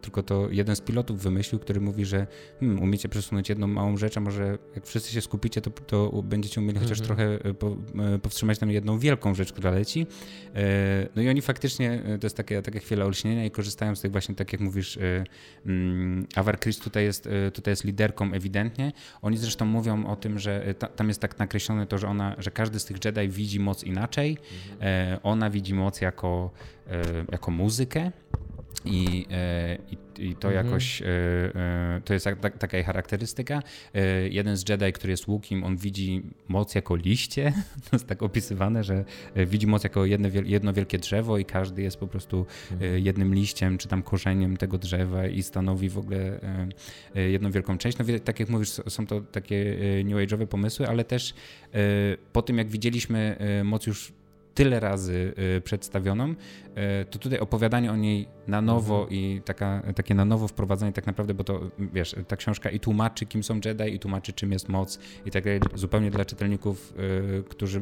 tylko to jeden z pilotów wymyślił, który mówi, że hmm, umiecie przesunąć jedną małą rzecz, a może jak wszyscy się skupicie, to, to będziecie umieli chociaż mhm. trochę po, powstrzymać tam jedną wielką rzecz, która leci. No i oni faktycznie, to jest takie, takie chwila olśnienia i korzystają z tych właśnie, tak jak mówisz, mm, Avar Chris tutaj jest, tutaj jest liderką ewidentnie. Oni zresztą mówią o tym, że ta, tam jest tak nakreślone to, że ona, że każdy z tych Jedi widzi moc inaczej. Mhm. ona widzi moc jako, e, jako muzykę. I, e, i, i to mhm. jakoś to jest tak, taka jej charakterystyka. Jeden z Jedi, który jest łukiem, on widzi moc jako liście. To jest tak opisywane, że widzi moc jako jedno, jedno wielkie drzewo i każdy jest po prostu mhm. jednym liściem czy tam korzeniem tego drzewa i stanowi w ogóle jedną wielką część. No tak jak mówisz, są to takie new age'owe pomysły, ale też po tym jak widzieliśmy moc już tyle razy przedstawioną, to tutaj opowiadanie o niej na nowo mhm. i taka, takie na nowo wprowadzenie tak naprawdę, bo to wiesz, ta książka i tłumaczy, kim są Jedi, i tłumaczy, czym jest moc, i tak dalej, zupełnie dla czytelników, y, którzy,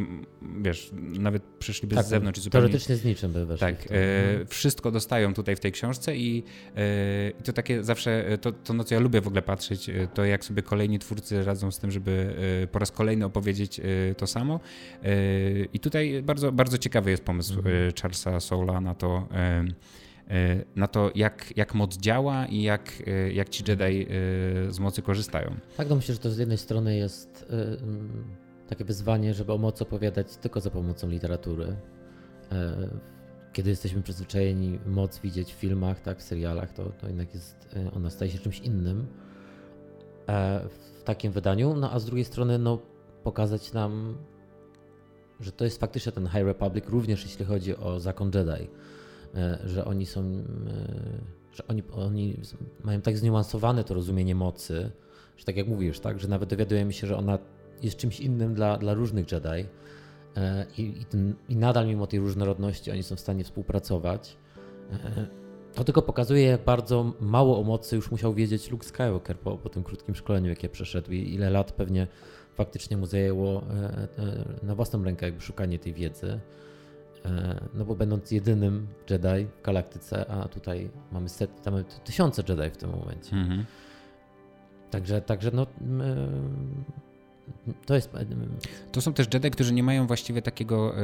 wiesz, nawet przyszliby tak, z zewnątrz. Zupełnie, teoretycznie z niczym by weszli. Tak, y, wszystko dostają tutaj w tej książce i, y, to takie zawsze, to, to na co ja lubię w ogóle patrzeć, to jak sobie kolejni twórcy radzą z tym, żeby po raz kolejny opowiedzieć to samo. I tutaj bardzo, bardzo ciekawy jest pomysł mhm. Charlesa Soula na to, na to, jak, jak moc działa i jak, e, jak ci Jedi e, z mocy korzystają. Tak, no myślę, że to z jednej strony jest takie wyzwanie, żeby o mocy opowiadać tylko za pomocą literatury. Kiedy jesteśmy przyzwyczajeni moc widzieć w filmach, tak, w serialach, to, to jednak jest, ona staje się czymś innym w takim wydaniu, no a z drugiej strony no, pokazać nam, że to jest faktycznie ten High Republic, również jeśli chodzi o zakon Jedi E, że oni są, e, że oni, oni mają tak zniuansowane to rozumienie mocy, że tak jak mówisz, tak, że nawet dowiadujemy się, że ona jest czymś innym dla, dla różnych Jedi e, i, i, ten, i nadal mimo tej różnorodności oni są w stanie współpracować. To tylko pokazuje, jak bardzo mało o mocy już musiał wiedzieć Luke Skywalker po, po tym krótkim szkoleniu, jakie przeszedł i ile lat pewnie faktycznie mu zajęło na własną rękę jakby szukanie tej wiedzy. E, no bo będąc jedynym Jedi w galaktyce, a tutaj mamy set, mamy tysiące Jedi w tym momencie. Mhm. Także, także no, to jest. To są też Jedi, którzy nie mają właściwie takiego, e,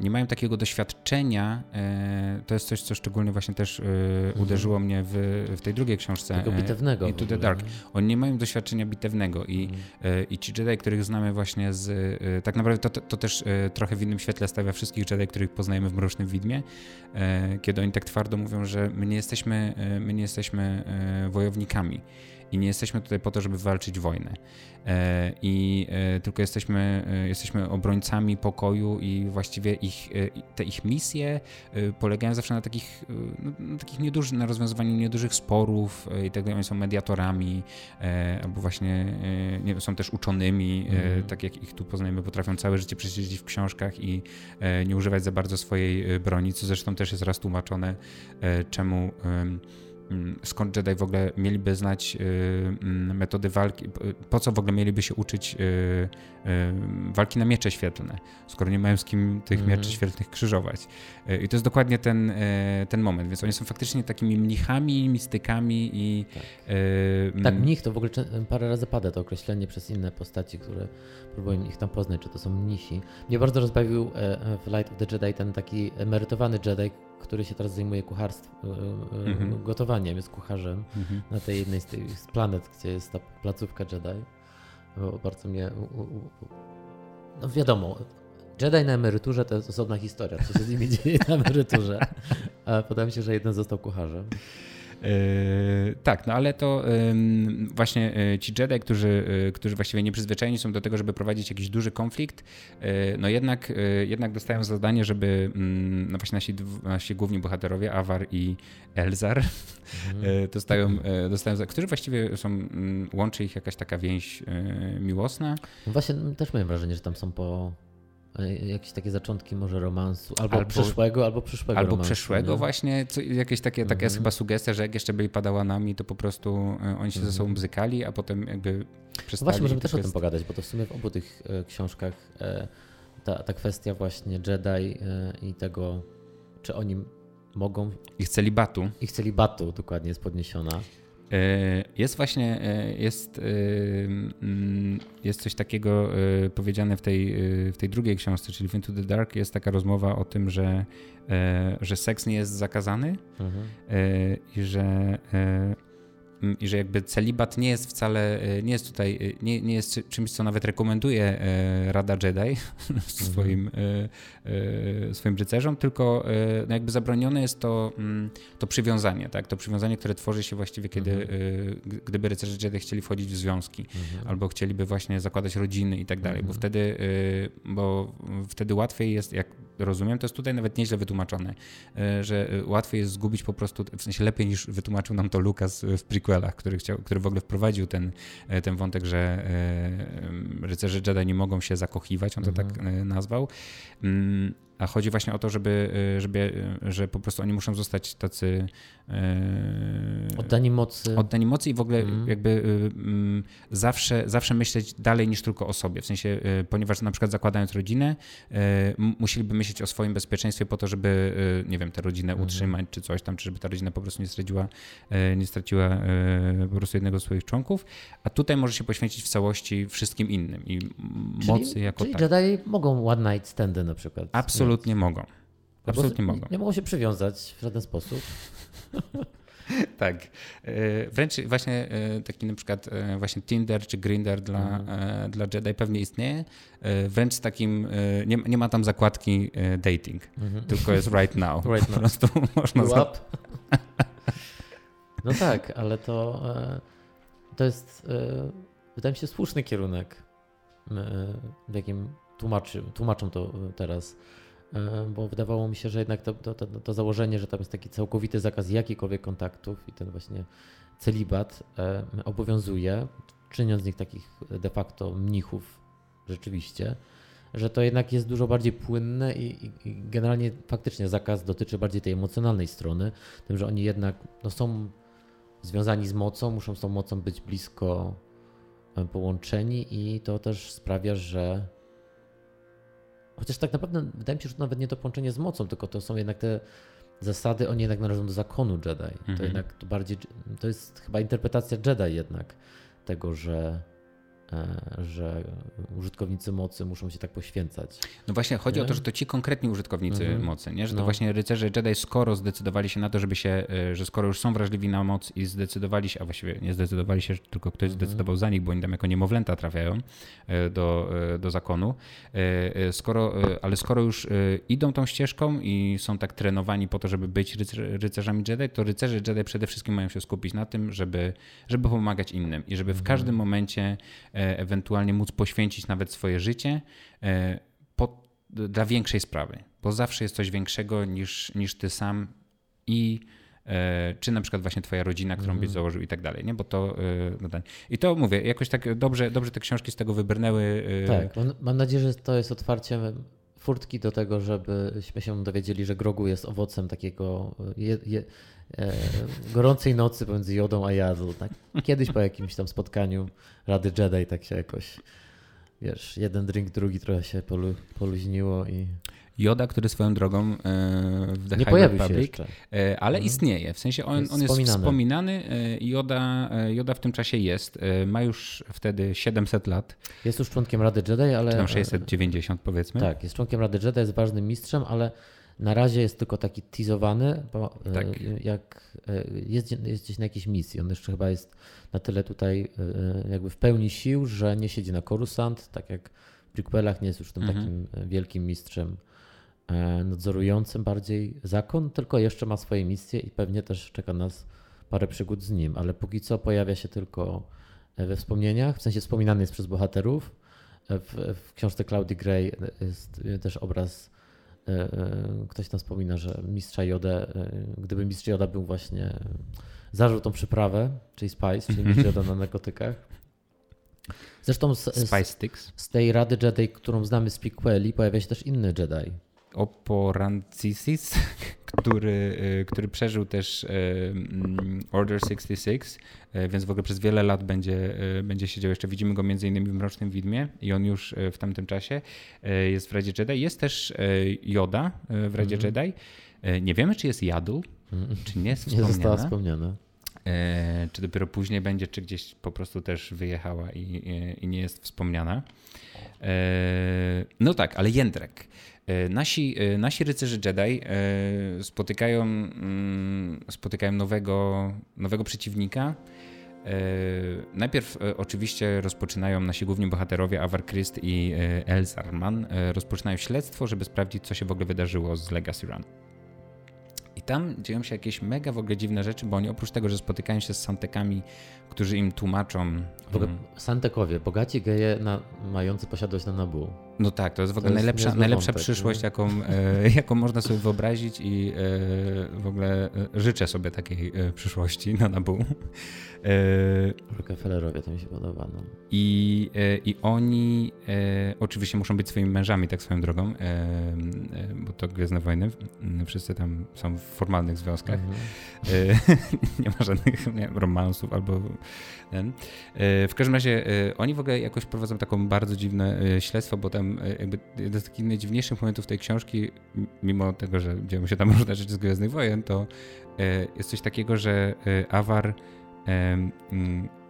nie mają takiego doświadczenia. E, to jest coś, co szczególnie właśnie też mhm. uderzyło mnie w, w tej drugiej książce. Tego bitewnego. to the Dark. Oni nie mają doświadczenia bitewnego i, mhm. i ci Jedi, których znamy właśnie z. Tak naprawdę to, to też trochę w innym świetle stawia wszystkich Jedi, których poznajemy w Mrocznym Widmie, kiedy oni tak twardo mówią, że my nie jesteśmy, my nie jesteśmy wojownikami i nie jesteśmy tutaj po to, żeby walczyć wojnę. E, I e, tylko jesteśmy, e, jesteśmy obrońcami pokoju i właściwie ich, te ich misje polegają zawsze na takich, no, na takich niedużych, na rozwiązywaniu niedużych sporów i tego oni są mediatorami, albo właśnie nie, są też uczonymi, mm. tak jak ich tu poznajemy, potrafią całe życie przesiedzieć w książkach i nie używać za bardzo swojej broni, co zresztą też jest raz tłumaczone, czemu skąd Jedi w ogóle mieliby znać y, mm, metody walki, po co w ogóle mieliby się uczyć y, y, walki na miecze świetlne, skoro nie mają z kim tych mm -hmm. mieczy świetlnych krzyżować. I to jest dokładnie ten, ten moment, więc oni są faktycznie takimi mnichami, mistykami i... Tak, tak mnich to w ogóle parę razy pada to określenie przez inne postaci, które próbują ich tam poznać, czy to są mnisi. Mnie bardzo rozbawił e, e, w Light of the Jedi ten taki emerytowany Jedi, który się teraz zajmuje kucharstwem, mm-hmm. gotowaniem, jest kucharzem mm-hmm. na tej jednej z tych planet, gdzie jest ta placówka Jedi. Bo bardzo mnie. No wiadomo, Jedi na emeryturze to jest osobna historia, co się z nimi dzieje na emeryturze. A podałem się, że jeden został kucharzem. E, tak, no ale to właśnie e, ci Jedi, którzy, e, którzy właściwie nieprzyzwyczajeni są do tego, żeby prowadzić jakiś duży konflikt, no jednak, jednak dostają zadanie, żeby no właśnie nasi, nasi główni bohaterowie, Awar i Elzar, mhm. dostają, dostają, którzy właściwie są, łączy ich jakaś taka więź miłosna. No właśnie też mam wrażenie, że tam są po jakieś takie zaczątki może romansu, albo, albo przyszłego, albo przyszłego Albo romansu, przyszłego nie? właśnie, co, jakieś takie, taka jest mhm. chyba sugestia, że jak jeszcze byli padałanami, to po prostu e, oni się ze sobą mhm. bzykali, a potem jakby przestali. No właśnie, możemy też jest... o tym pogadać, bo to w sumie w obu tych e, książkach e, ta, ta kwestia właśnie Jedi i tego, czy oni mogą... Ich celibatu. Ich celibatu dokładnie jest podniesiona. E, jest właśnie, e, jest, e, mm, jest coś takiego powiedziane w tej, w tej drugiej książce, czyli Into the Dark, jest taka rozmowa o tym, że, że seks nie jest zakazany mhm. i że i że jakby celibat nie jest wcale, e, nie jest tutaj, e, nie, nie jest czymś, co nawet rekomenduje e, Rada Jedi mhm. swoim, swoim rycerzom, tylko no jakby zabronione jest to, to przywiązanie, tak? to przywiązanie, które tworzy się właściwie, kiedy, mhm. gdyby rycerze Jedi chcieli wchodzić w związki, mhm. albo chcieliby właśnie zakładać rodziny i tak dalej, bo wtedy, bo wtedy łatwiej jest, jak rozumiem, to jest tutaj nawet nieźle wytłumaczone, że łatwiej jest zgubić po prostu, w sensie lepiej niż wytłumaczył nam to Lukas w prequelu, prequelach, który, chciał, który w ogóle wprowadził ten, e, ten wątek, że e, rycerze Jedi nie mogą się zakochiwać, on to tak mhm. e, nazwał. A chodzi właśnie o to, żeby, żeby, że po prostu oni muszą zostać tacy Yy, oddani mocy. Oddani mocy i w ogóle mm. jakby y, mm, zawsze, zawsze myśleć dalej niż tylko o sobie. W sensie, y, ponieważ na przykład zakładając rodzinę, y, musieliby myśleć o swoim bezpieczeństwie po to, żeby, nie wiem, tę rodzinę mm. utrzymać czy coś tam, czy żeby ta rodzina po prostu nie straciła, nie straciła po prostu jednego z swoich członków. A tutaj może się poświęcić w całości wszystkim innym i czyli, mocy jako czyli tak. Jedi mogą one night standy na przykład. Absolutnie mieć. mogą. Absolutnie mogą. Nie, nie mogą się przywiązać w żaden sposób. tak. E, wręcz właśnie e, taki na przykład e, właśnie Tinder czy Grinder dla, mhm. dla Jedi pewnie istnieje. Wręcz z takim, nie, nie ma tam zakładki dating, mhm. tylko jest right now. Right now. Po prostu można... Za... no tak, ale to, to jest wydaje mi się słuszny kierunek, w jakim tłumaczy, tłumaczą to teraz bo wydawało mi się, że jednak to, to, to, to, założenie, że tam jest taki całkowity zakaz jakichkolwiek kontaktów i ten właśnie celibat e, obowiązuje, czyniąc z nich takich de facto mnichów rzeczywiście, że to jednak jest dużo bardziej płynne i, i, i generalnie faktycznie zakaz dotyczy bardziej tej emocjonalnej strony, tym, że oni jednak no, są związani z mocą, muszą z tą mocą być blisko e, połączeni i to też sprawia, że Chociaż tak naprawdę wydaje mi się, że to nawet nie to połączenie z mocą, tylko to są jednak te zasady, oni jednak należą do zakonu Jedi. Mhm. To jednak to bardziej, to jest chyba interpretacja Jedi jednak tego, że że użytkownicy mocy muszą się tak poświęcać. No właśnie, chodzi nie? o to, że to ci konkretni użytkownicy mhm. mocy, nie? że to no. właśnie rycerze Jedi skoro zdecydowali się na to, żeby się, e, że skoro już są wrażliwi na moc i zdecydowali się, a właściwie nie zdecydowali się, tylko ktoś mhm. zdecydował za nich, bo oni tam jako niemowlęta trafiają e, do, do zakonu, skoro, ale skoro już idą tą ścieżką i są tak trenowani po to, żeby być rycerzami Jedi, to rycerze Jedi przede wszystkim mają się skupić na tym, żeby, żeby pomagać innym i żeby w mhm. każdym momencie E, ewentualnie móc poświęcić nawet swoje życie e, po, dla większej sprawy, bo zawsze jest coś większego niż, niż ty sam i e, czy na przykład właśnie twoja rodzina, którą mm. byś założył i tak dalej, nie? Bo to, no tak. I to mówię, jakoś tak dobrze, dobrze te książki z tego wybrnęły. Tak, mam, mam nadzieję, że to jest otwarcie furtki do tego, żebyśmy się dowiedzieli, że grogu jest owocem takiego je, je, e, gorącej nocy pomiędzy Jodą a Jadł. Tak? Kiedyś po jakimś tam spotkaniu Rady Jedi tak się jakoś, wiesz, jeden drink, drugi trochę się polu, poluźniło i... Joda, który swoją drogą e, w The Nie High pojawił Republic, się jeszcze. ale mhm. istnieje. W sensie on, jest, on jest wspominany. Joda, Joda w tym czasie jest. E, ma już wtedy 700 lat. Jest już członkiem Rady Jedi, ale... Czy tam 690 powiedzmy. Tak, jest członkiem Rady Jedi, jest ważnym mistrzem, ale na razie jest tylko taki teasowany, bo e, tak. jak jest, jest gdzieś na jakiejś misji. On jeszcze chyba jest na tyle tutaj jakby w pełni sił, że nie siedzi na Coruscant, tak jak w prequelach nie jest już tym mhm. takim wielkim mistrzem E, nadzorującym bardziej zakon, tylko jeszcze ma swoje misje i pewnie też czeka nas parę przygód z nim, ale póki co pojawia się tylko e, we wspomnieniach, w sensie wspominany jest przez bohaterów. E, w, w książce Claudii Gray jest też obraz, ktoś tam wspomina, że mistrza Jodę, gdyby mistrz Joda był właśnie, zażył tą przyprawę, czyli Spice, czyli mistrz Joda na narkotykach. Zresztą z, z, z, tej Rady Jedi, którą znamy z prequeli, pojawia się też inny Jedi, Oporancisis, który, y, który przeżył też y, mm, Order 66, y, więc w ogóle przez wiele lat będzie, będzie siedział jeszcze. Widzimy go między innymi w Mrocznym Widmie i on już w tamtym czasie jest w Radzie Jedi. Jest też Yoda w Radzie mm. Jedi. Nie wiemy, czy jest Jadul, mm czy nie jest wspomniana. Nie została wspomniana. Czy dopiero później będzie, czy gdzieś po prostu też wyjechała i, i, i nie jest wspomniana. No tak, ale Jędrek. E, nasi, e, nasi rycerze Jedi e, spotykają, mm, spotykają nowego, nowego przeciwnika. Najpierw oczywiście rozpoczynają nasi główni bohaterowie Avar Christ i Elzarman rozpoczynają śledztwo, żeby sprawdzić, co się w ogóle wydarzyło z Legacy Run. I tam dzieją się jakieś mega w ogóle dziwne rzeczy, bo oni oprócz tego, że spotykają się z Santekami, którzy im tłumaczą. W ogóle mm, Santekowie, bogaci geje na, mający posiadłość na Nabu. No tak, to jest w ogóle najlepsza, najlepsza wątek, przyszłość, jaką, e, jaką można sobie wyobrazić i e, w ogóle e, życzę sobie takiej e, przyszłości na Nabu. E, Rockefellerowie to mi się podoba. No. I, e, I oni oczywiście muszą być swoimi mężami, tak swoją drogą, bo to Gwiezdne Wojny, wszyscy tam są w formalnych związkach. Mhm. nie ma żadnych nie, romansów albo. W każdym razie oni w ogóle jakoś prowadzą taką bardzo dziwne śledztwo, bo tam E, jakby jeden z takich najdziwniejszych momentów tej książki, mimo tego, że dzieją się tam różne rzeczy z Gwiezdnych Wojen, to e, jest coś takiego, że e, Awar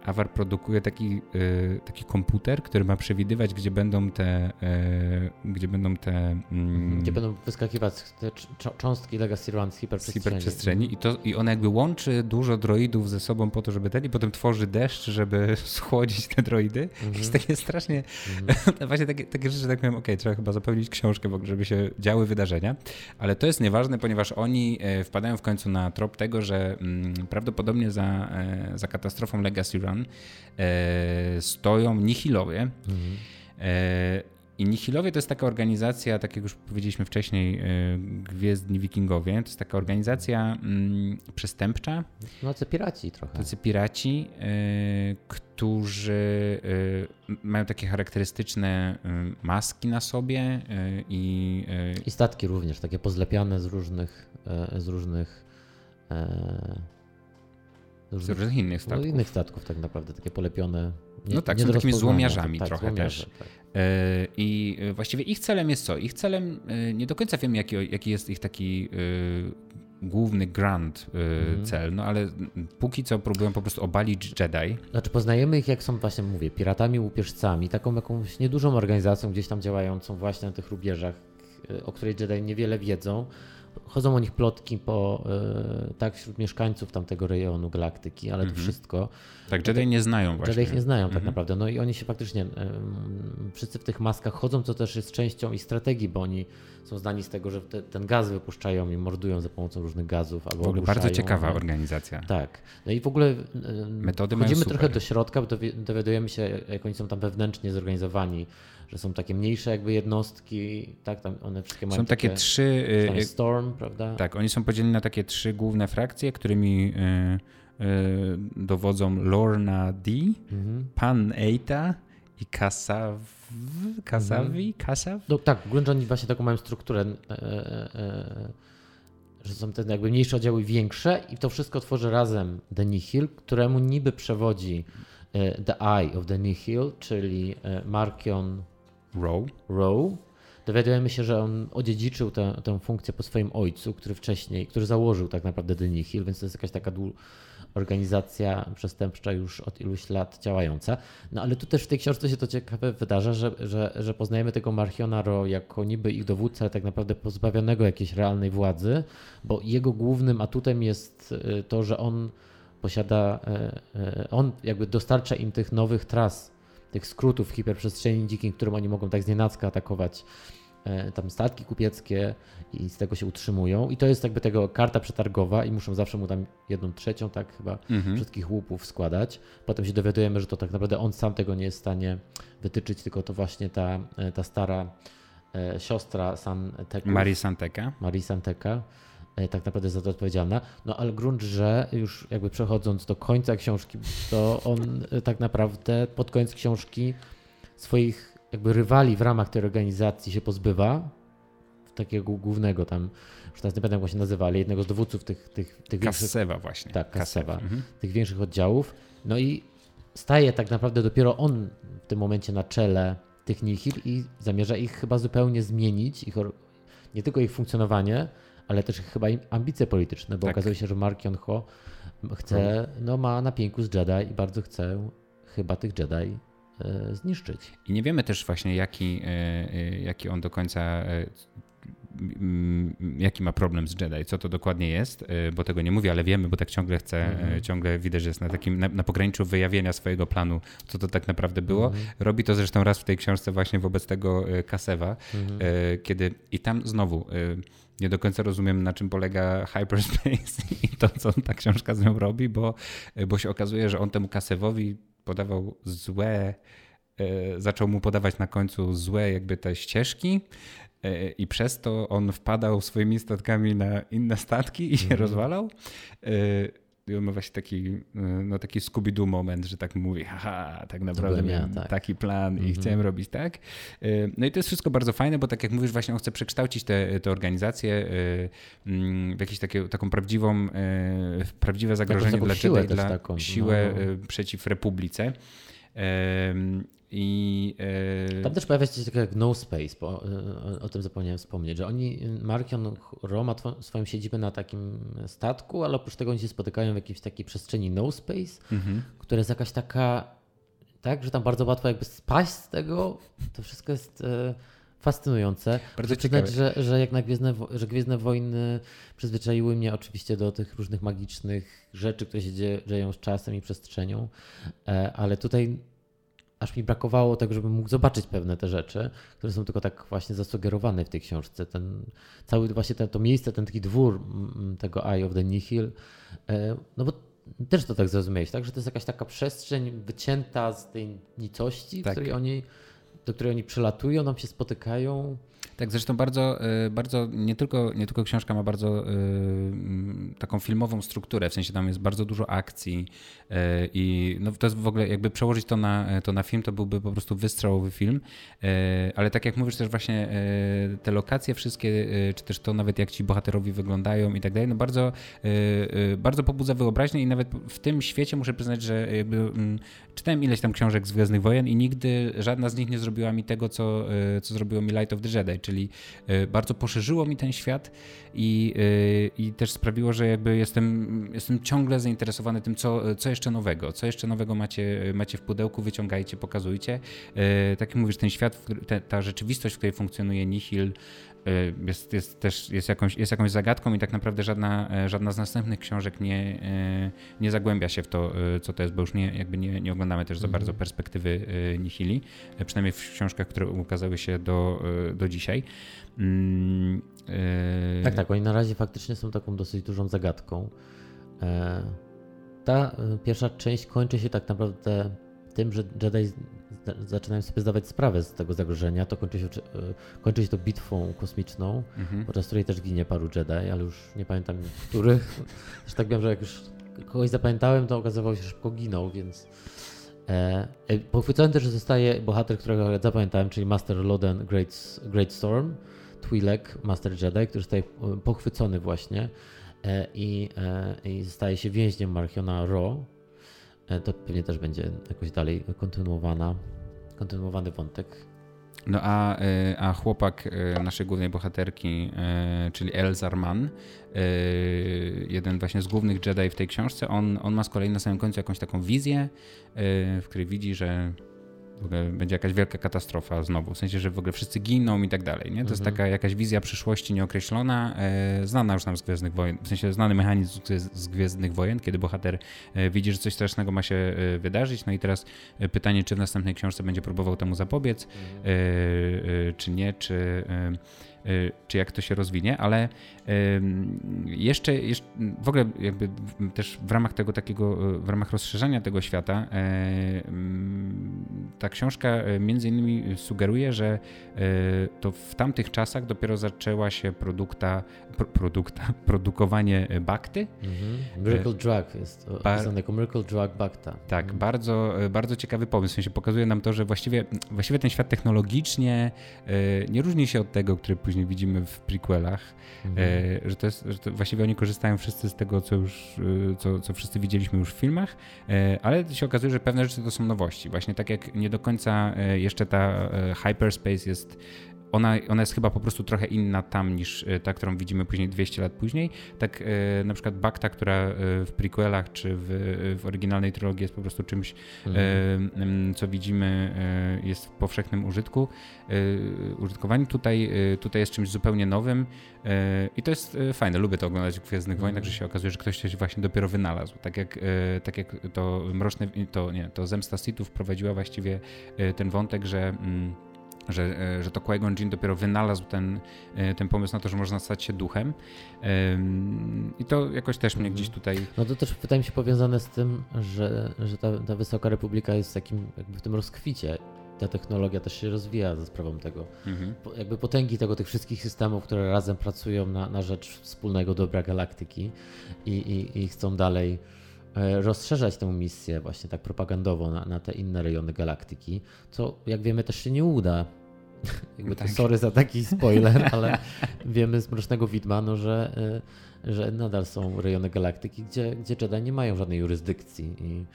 Awar produkuje taki, y, taki komputer, który ma przewidywać, gdzie będą te, y, gdzie będą te... Mm, gdzie będą wyskakiwać te cząstki Legacy Run z hiperprzestrzeni. Z hiperprzestrzeni. I, to, I ona jakby łączy dużo droidów ze sobą po to, żeby ten i potem tworzy deszcz, żeby schłodzić te droidy. Mhm. Jest takie strasznie... Mhm. właśnie takie, takie rzeczy, tak powiem, okej, okay, trzeba chyba zapełnić książkę, żeby się działy wydarzenia. Ale to jest nieważne, ponieważ oni e, wpadają w końcu na trop tego, że mm, prawdopodobnie za, e, za katastrofą Legacy Run e, stoją Nihilowie. Mhm. I Nihilowie to jest taka organizacja, tak jak już powiedzieliśmy wcześniej, e, Gwiezdni Wikingowie, to jest taka organizacja mm, przestępcza. No, to piraci trochę. Tacy piraci, e, którzy e, mają takie charakterystyczne e, maski na sobie i... I statki również, takie pozlepiane z różnych, z różnych z różnych innych statków. No, innych statków tak naprawdę, takie polepione. Nie, no tak, są takimi złomiarzami tak, trochę złomiarze, też. Tak. E, I właściwie ich celem jest co? Ich celem, e, nie do końca wiem jaki, jaki jest ich taki główny grand y, cel, no ale póki co próbują po prostu obalić Jedi. Znaczy poznajemy ich jak są właśnie, mówię, piratami, łupieżcami, taką jakąś niedużą organizacją gdzieś tam działającą właśnie na tych rubieżach, o której Jedi niewiele wiedzą. Chodzą o nich plotki po, y, tak, wśród mieszkańców tamtego rejonu galaktyki, ale to wszystko. Tak, Jedi nie znają właśnie. Jedi ich nie znają tak naprawdę. No i oni się faktycznie, wszyscy w tych maskach chodzą, co też jest częścią ich strategii, bo oni są znani z tego, że te, ten gaz wypuszczają i mordują za pomocą różnych gazów. Albo W ogóle bardzo ciekawa ale- organizacja. Tak. No i w ogóle Metody super. trochę do środka, bo dowi- dowiadujemy się, jak oni są tam wewnętrznie zorganizowani, że są takie mniejsze jakby jednostki, tak, tam one wszystkie mają Są takie trzy. tam y, Storm, prawda? Tak, oni są podzieleni na takie trzy główne frakcje, którymi y, y, dowodzą Lorna D, Mhm. Pan Eita i Kasav... Kasavi? Kasav? No tak, w gruncie oni właśnie taką mają strukturę, e, e, e, że są te jakby mniejsze oddziały większe i to wszystko tworzy razem The Nihil, któremu niby przewodzi The Eye of the Nihil, czyli Markion Row. Rowe. Dowiadujemy się, że on odziedziczył tę, tę funkcję po swoim ojcu, który wcześniej, który założył tak naprawdę The Nihil, więc to jest jakaś taka organizacja przestępcza już od iluś lat działająca. No ale tu też w tej książce się to ciekawe wydarza, że, że, że poznajemy tego Marchiona Ro jako niby ich dowódcę, ale tak naprawdę pozbawionego jakiejś realnej władzy, bo jego głównym atutem jest y, to, że on posiada, y, y, on jakby dostarcza im tych nowych tras, tych skrótów w hiperprzestrzeni dzikiej, którym oni mogą tak znienacka atakować e, tam statki kupieckie i z tego się utrzymują. I to jest jakby tego karta przetargowa i muszą zawsze mu tam jedną trzecią, tak chyba, wszystkich łupów składać. Potem się dowiadujemy, że to tak naprawdę on sam tego nie jest w stanie wytyczyć, tylko to właśnie ta, e, ta stara e, siostra San Teku, Marii Santeka. Marii Santeka, tak naprawdę za to odpowiedzialna. No ale grunt, że już jakby przechodząc do końca książki, to on e, tak naprawdę pod koniec książki swoich jakby rywali w ramach tej organizacji się pozbywa. Takiego głównego tam, już teraz nie pamiętam jak się nazywali, jednego z dowódców tych, tych, tych większych Kassewa właśnie. tak, Kasewa, Mhm. tych większych oddziałów. No i staje tak naprawdę dopiero on w tym momencie na czele tych Nihil i zamierza ich chyba zupełnie zmienić, ich, nie tylko ich funkcjonowanie, ale też chyba ambicje polityczne, bo Tak. okazuje się, że Mark Ho chce, no ma na pięku z Jedi i bardzo chce chyba tych Jedi e, zniszczyć. I nie wiemy też właśnie, jaki, e, e, jaki on do końca. Jaki ma problem z Jedi, co to dokładnie jest, bo tego nie mówi, ale wiemy, bo tak ciągle chce, e, ciągle widać, że jest na takim, na, na pograniczu wyjawienia swojego planu, co to tak naprawdę było. Robi to zresztą raz w tej książce właśnie wobec tego Kasewa, e, kiedy i tam znowu nie do końca rozumiem, na czym polega hyperspace i to, co ta książka z nią robi, bo, bo się okazuje, że on temu Kasewowi podawał złe e, zaczął mu podawać na końcu złe jakby te ścieżki e, i przez to on wpadał swoimi statkami na inne statki i się rozwalał. I on ma właśnie taki, e, no taki Scooby-Doo moment, że tak mówi, haha, tak naprawdę miałem tak. taki plan i chciałem robić tak. E, No i to jest wszystko bardzo fajne, bo tak jak mówisz, właśnie on chce przekształcić tę te organizację e, mm, w jakąś taką prawdziwą, prawdziwe zagrożenie taką dla siłę Jedi, dla taką, siłę no. przeciw Republice. I e, Tam też pojawia się coś takiego jak No Space, bo y, o, o tym zapomniałem wspomnieć, że oni, Markion Ro ma swoją siedzibę na takim statku, ale oprócz tego oni się spotykają w jakiejś takiej przestrzeni No Space, mhm. która jest jakaś taka, tak, że tam bardzo łatwo jakby spaść z tego. To wszystko jest e, fascynujące. Bardzo przyznać, że, że jak na Gwiezdne, że Gwiezdne Wojny przyzwyczaiły mnie oczywiście do tych różnych magicznych rzeczy, które się dzie, dzieją z czasem i przestrzenią, e, ale tutaj aż mi brakowało tego, żebym mógł zobaczyć pewne te rzeczy, które są tylko tak właśnie zasugerowane w tej książce. Ten cały właśnie te, to miejsce, ten taki dwór tego Eye of the Nihil, e, no bo też to tak zrozumiałeś, tak? Że to jest jakaś taka przestrzeń wycięta z tej nicości, Tak. której oni, do której oni przylatują, tam się spotykają. Tak, zresztą bardzo, y, bardzo nie, tylko, nie tylko książka ma bardzo y, mm, taką filmową strukturę, w sensie tam jest bardzo dużo akcji y, i no, to jest w ogóle, jakby przełożyć to na, to na film, to byłby po prostu wystrzałowy film, ale tak jak mówisz też właśnie te lokacje wszystkie, czy też to nawet jak ci bohaterowie wyglądają i tak dalej, no bardzo, bardzo pobudza wyobraźnię i nawet w tym świecie muszę przyznać, że jakby mm, czytałem ileś tam książek z Gwiezdnych Wojen i nigdy żadna z nich nie zrobiła mi tego, co, co zrobiło mi Light of the Jedi, czyli bardzo poszerzyło mi ten świat i, i też sprawiło, że jakby jestem, jestem ciągle zainteresowany tym, co, co jeszcze nowego, co jeszcze nowego macie, macie w pudełku, wyciągajcie, pokazujcie. Tak jak mówisz, ten świat, ta, rzeczywistość, w której funkcjonuje Nihil, jest, jest też jest jakąś, jest jakąś zagadką i tak naprawdę żadna, e, żadna z następnych książek nie, e, nie zagłębia się w to, e, co to jest, bo już nie, jakby nie, nie oglądamy też za bardzo mhm. perspektywy Nihili, przynajmniej w książkach, które ukazały się do, do dzisiaj. Mm, tak, tak, oni na razie faktycznie są taką dosyć dużą zagadką. Ta pierwsza część kończy się tak naprawdę tym, że Jedi zaczynają sobie zdawać sprawę z tego zagrożenia, to kończy się, e, kończy się to bitwą kosmiczną, mhm. podczas której też ginie paru Jedi, ale już nie pamiętam których. Też tak wiem, że jak już kogoś zapamiętałem, to okazywało się, że szybko ginął, więc... E, e pochwycony też zostaje bohater, którego zapamiętałem, czyli Master Loden Great, Great Storm, Twi'lek, Master Jedi, który zostaje e, pochwycony właśnie e, i, e, i staje się więźniem Marchiona Ro, to pewnie też będzie jakoś dalej kontynuowana, kontynuowany wątek. No a, e, a chłopak e, naszej głównej bohaterki, czyli Elzarman, jeden właśnie z głównych Jedi w tej książce, on, on ma z kolei na samym końcu jakąś taką wizję, w której widzi, że w ogóle będzie jakaś wielka katastrofa znowu, w sensie, że w ogóle wszyscy giną i tak dalej. Nie? To mhm. jest taka jakaś wizja przyszłości nieokreślona, e, znana już nam z Gwiezdnych Wojen, w sensie znany mechanizm z Gwiezdnych Wojen, kiedy bohater e, widzi, że coś strasznego ma się e, wydarzyć, no i teraz e, pytanie, czy w następnej książce będzie próbował temu zapobiec, mhm. E, e, czy nie, czy czy jak to się rozwinie, ale jeszcze, jeszcze w ogóle jakby też w ramach tego takiego, y, w ramach rozszerzania tego świata ta książka e, między innymi sugeruje, że e, to w tamtych czasach dopiero zaczęła się produkta, pro, produkta produkowanie bakty. Mhm. Miracle Drug jest opisane jako Miracle Drug Bakta. Tak, mhm. bardzo, e, bardzo ciekawy pomysł. W sensie pokazuje nam to, że właściwie, właściwie ten świat technologicznie nie różni się od tego, który później później widzimy w prequelach, mhm. E, że, to jest, że to właściwie oni korzystają wszyscy z tego, co już, e, co, co wszyscy widzieliśmy już w filmach, e, ale się okazuje, że pewne rzeczy to są nowości. Właśnie tak jak nie do końca jeszcze ta hyperspace jest ona, ona jest chyba po prostu trochę inna tam niż e, ta, którą widzimy później 200 lat później. Tak e, na przykład Bakta, która e, w prequelach czy w, w oryginalnej trilogii jest po prostu czymś, mhm. co widzimy jest w powszechnym użytku, użytkowaniu. Tutaj, tutaj jest czymś zupełnie nowym i to jest fajne. Lubię to oglądać w Gwiezdnych Wojnach, że się okazuje, że ktoś coś właśnie dopiero wynalazł. Tak jak, tak jak to mroczne, to nie, to Zemsta Sithów wprowadziła właściwie ten wątek, że mm, że, e, że to Qui-Gon Jinn dopiero wynalazł ten, e, ten pomysł na to, że można stać się duchem. I to jakoś też mnie gdzieś tutaj... No to też wydaje mi się powiązane z tym, że, że ta, ta Wysoka Republika jest takim jakby w tym rozkwicie. Ta technologia też się rozwija za sprawą tego. Mhm. Jakby potęgi tego, tych wszystkich systemów, które razem pracują na, na rzecz wspólnego dobra galaktyki i, i, i chcą dalej rozszerzać tę misję właśnie tak propagandowo na, na, te inne rejony galaktyki, co jak wiemy też się nie uda. Jakby tak. to sorry za taki spoiler, ale wiemy z Mrocznego Widma, no, że, y, że nadal są rejony galaktyki, gdzie, gdzie Jedi nie mają żadnej jurysdykcji i,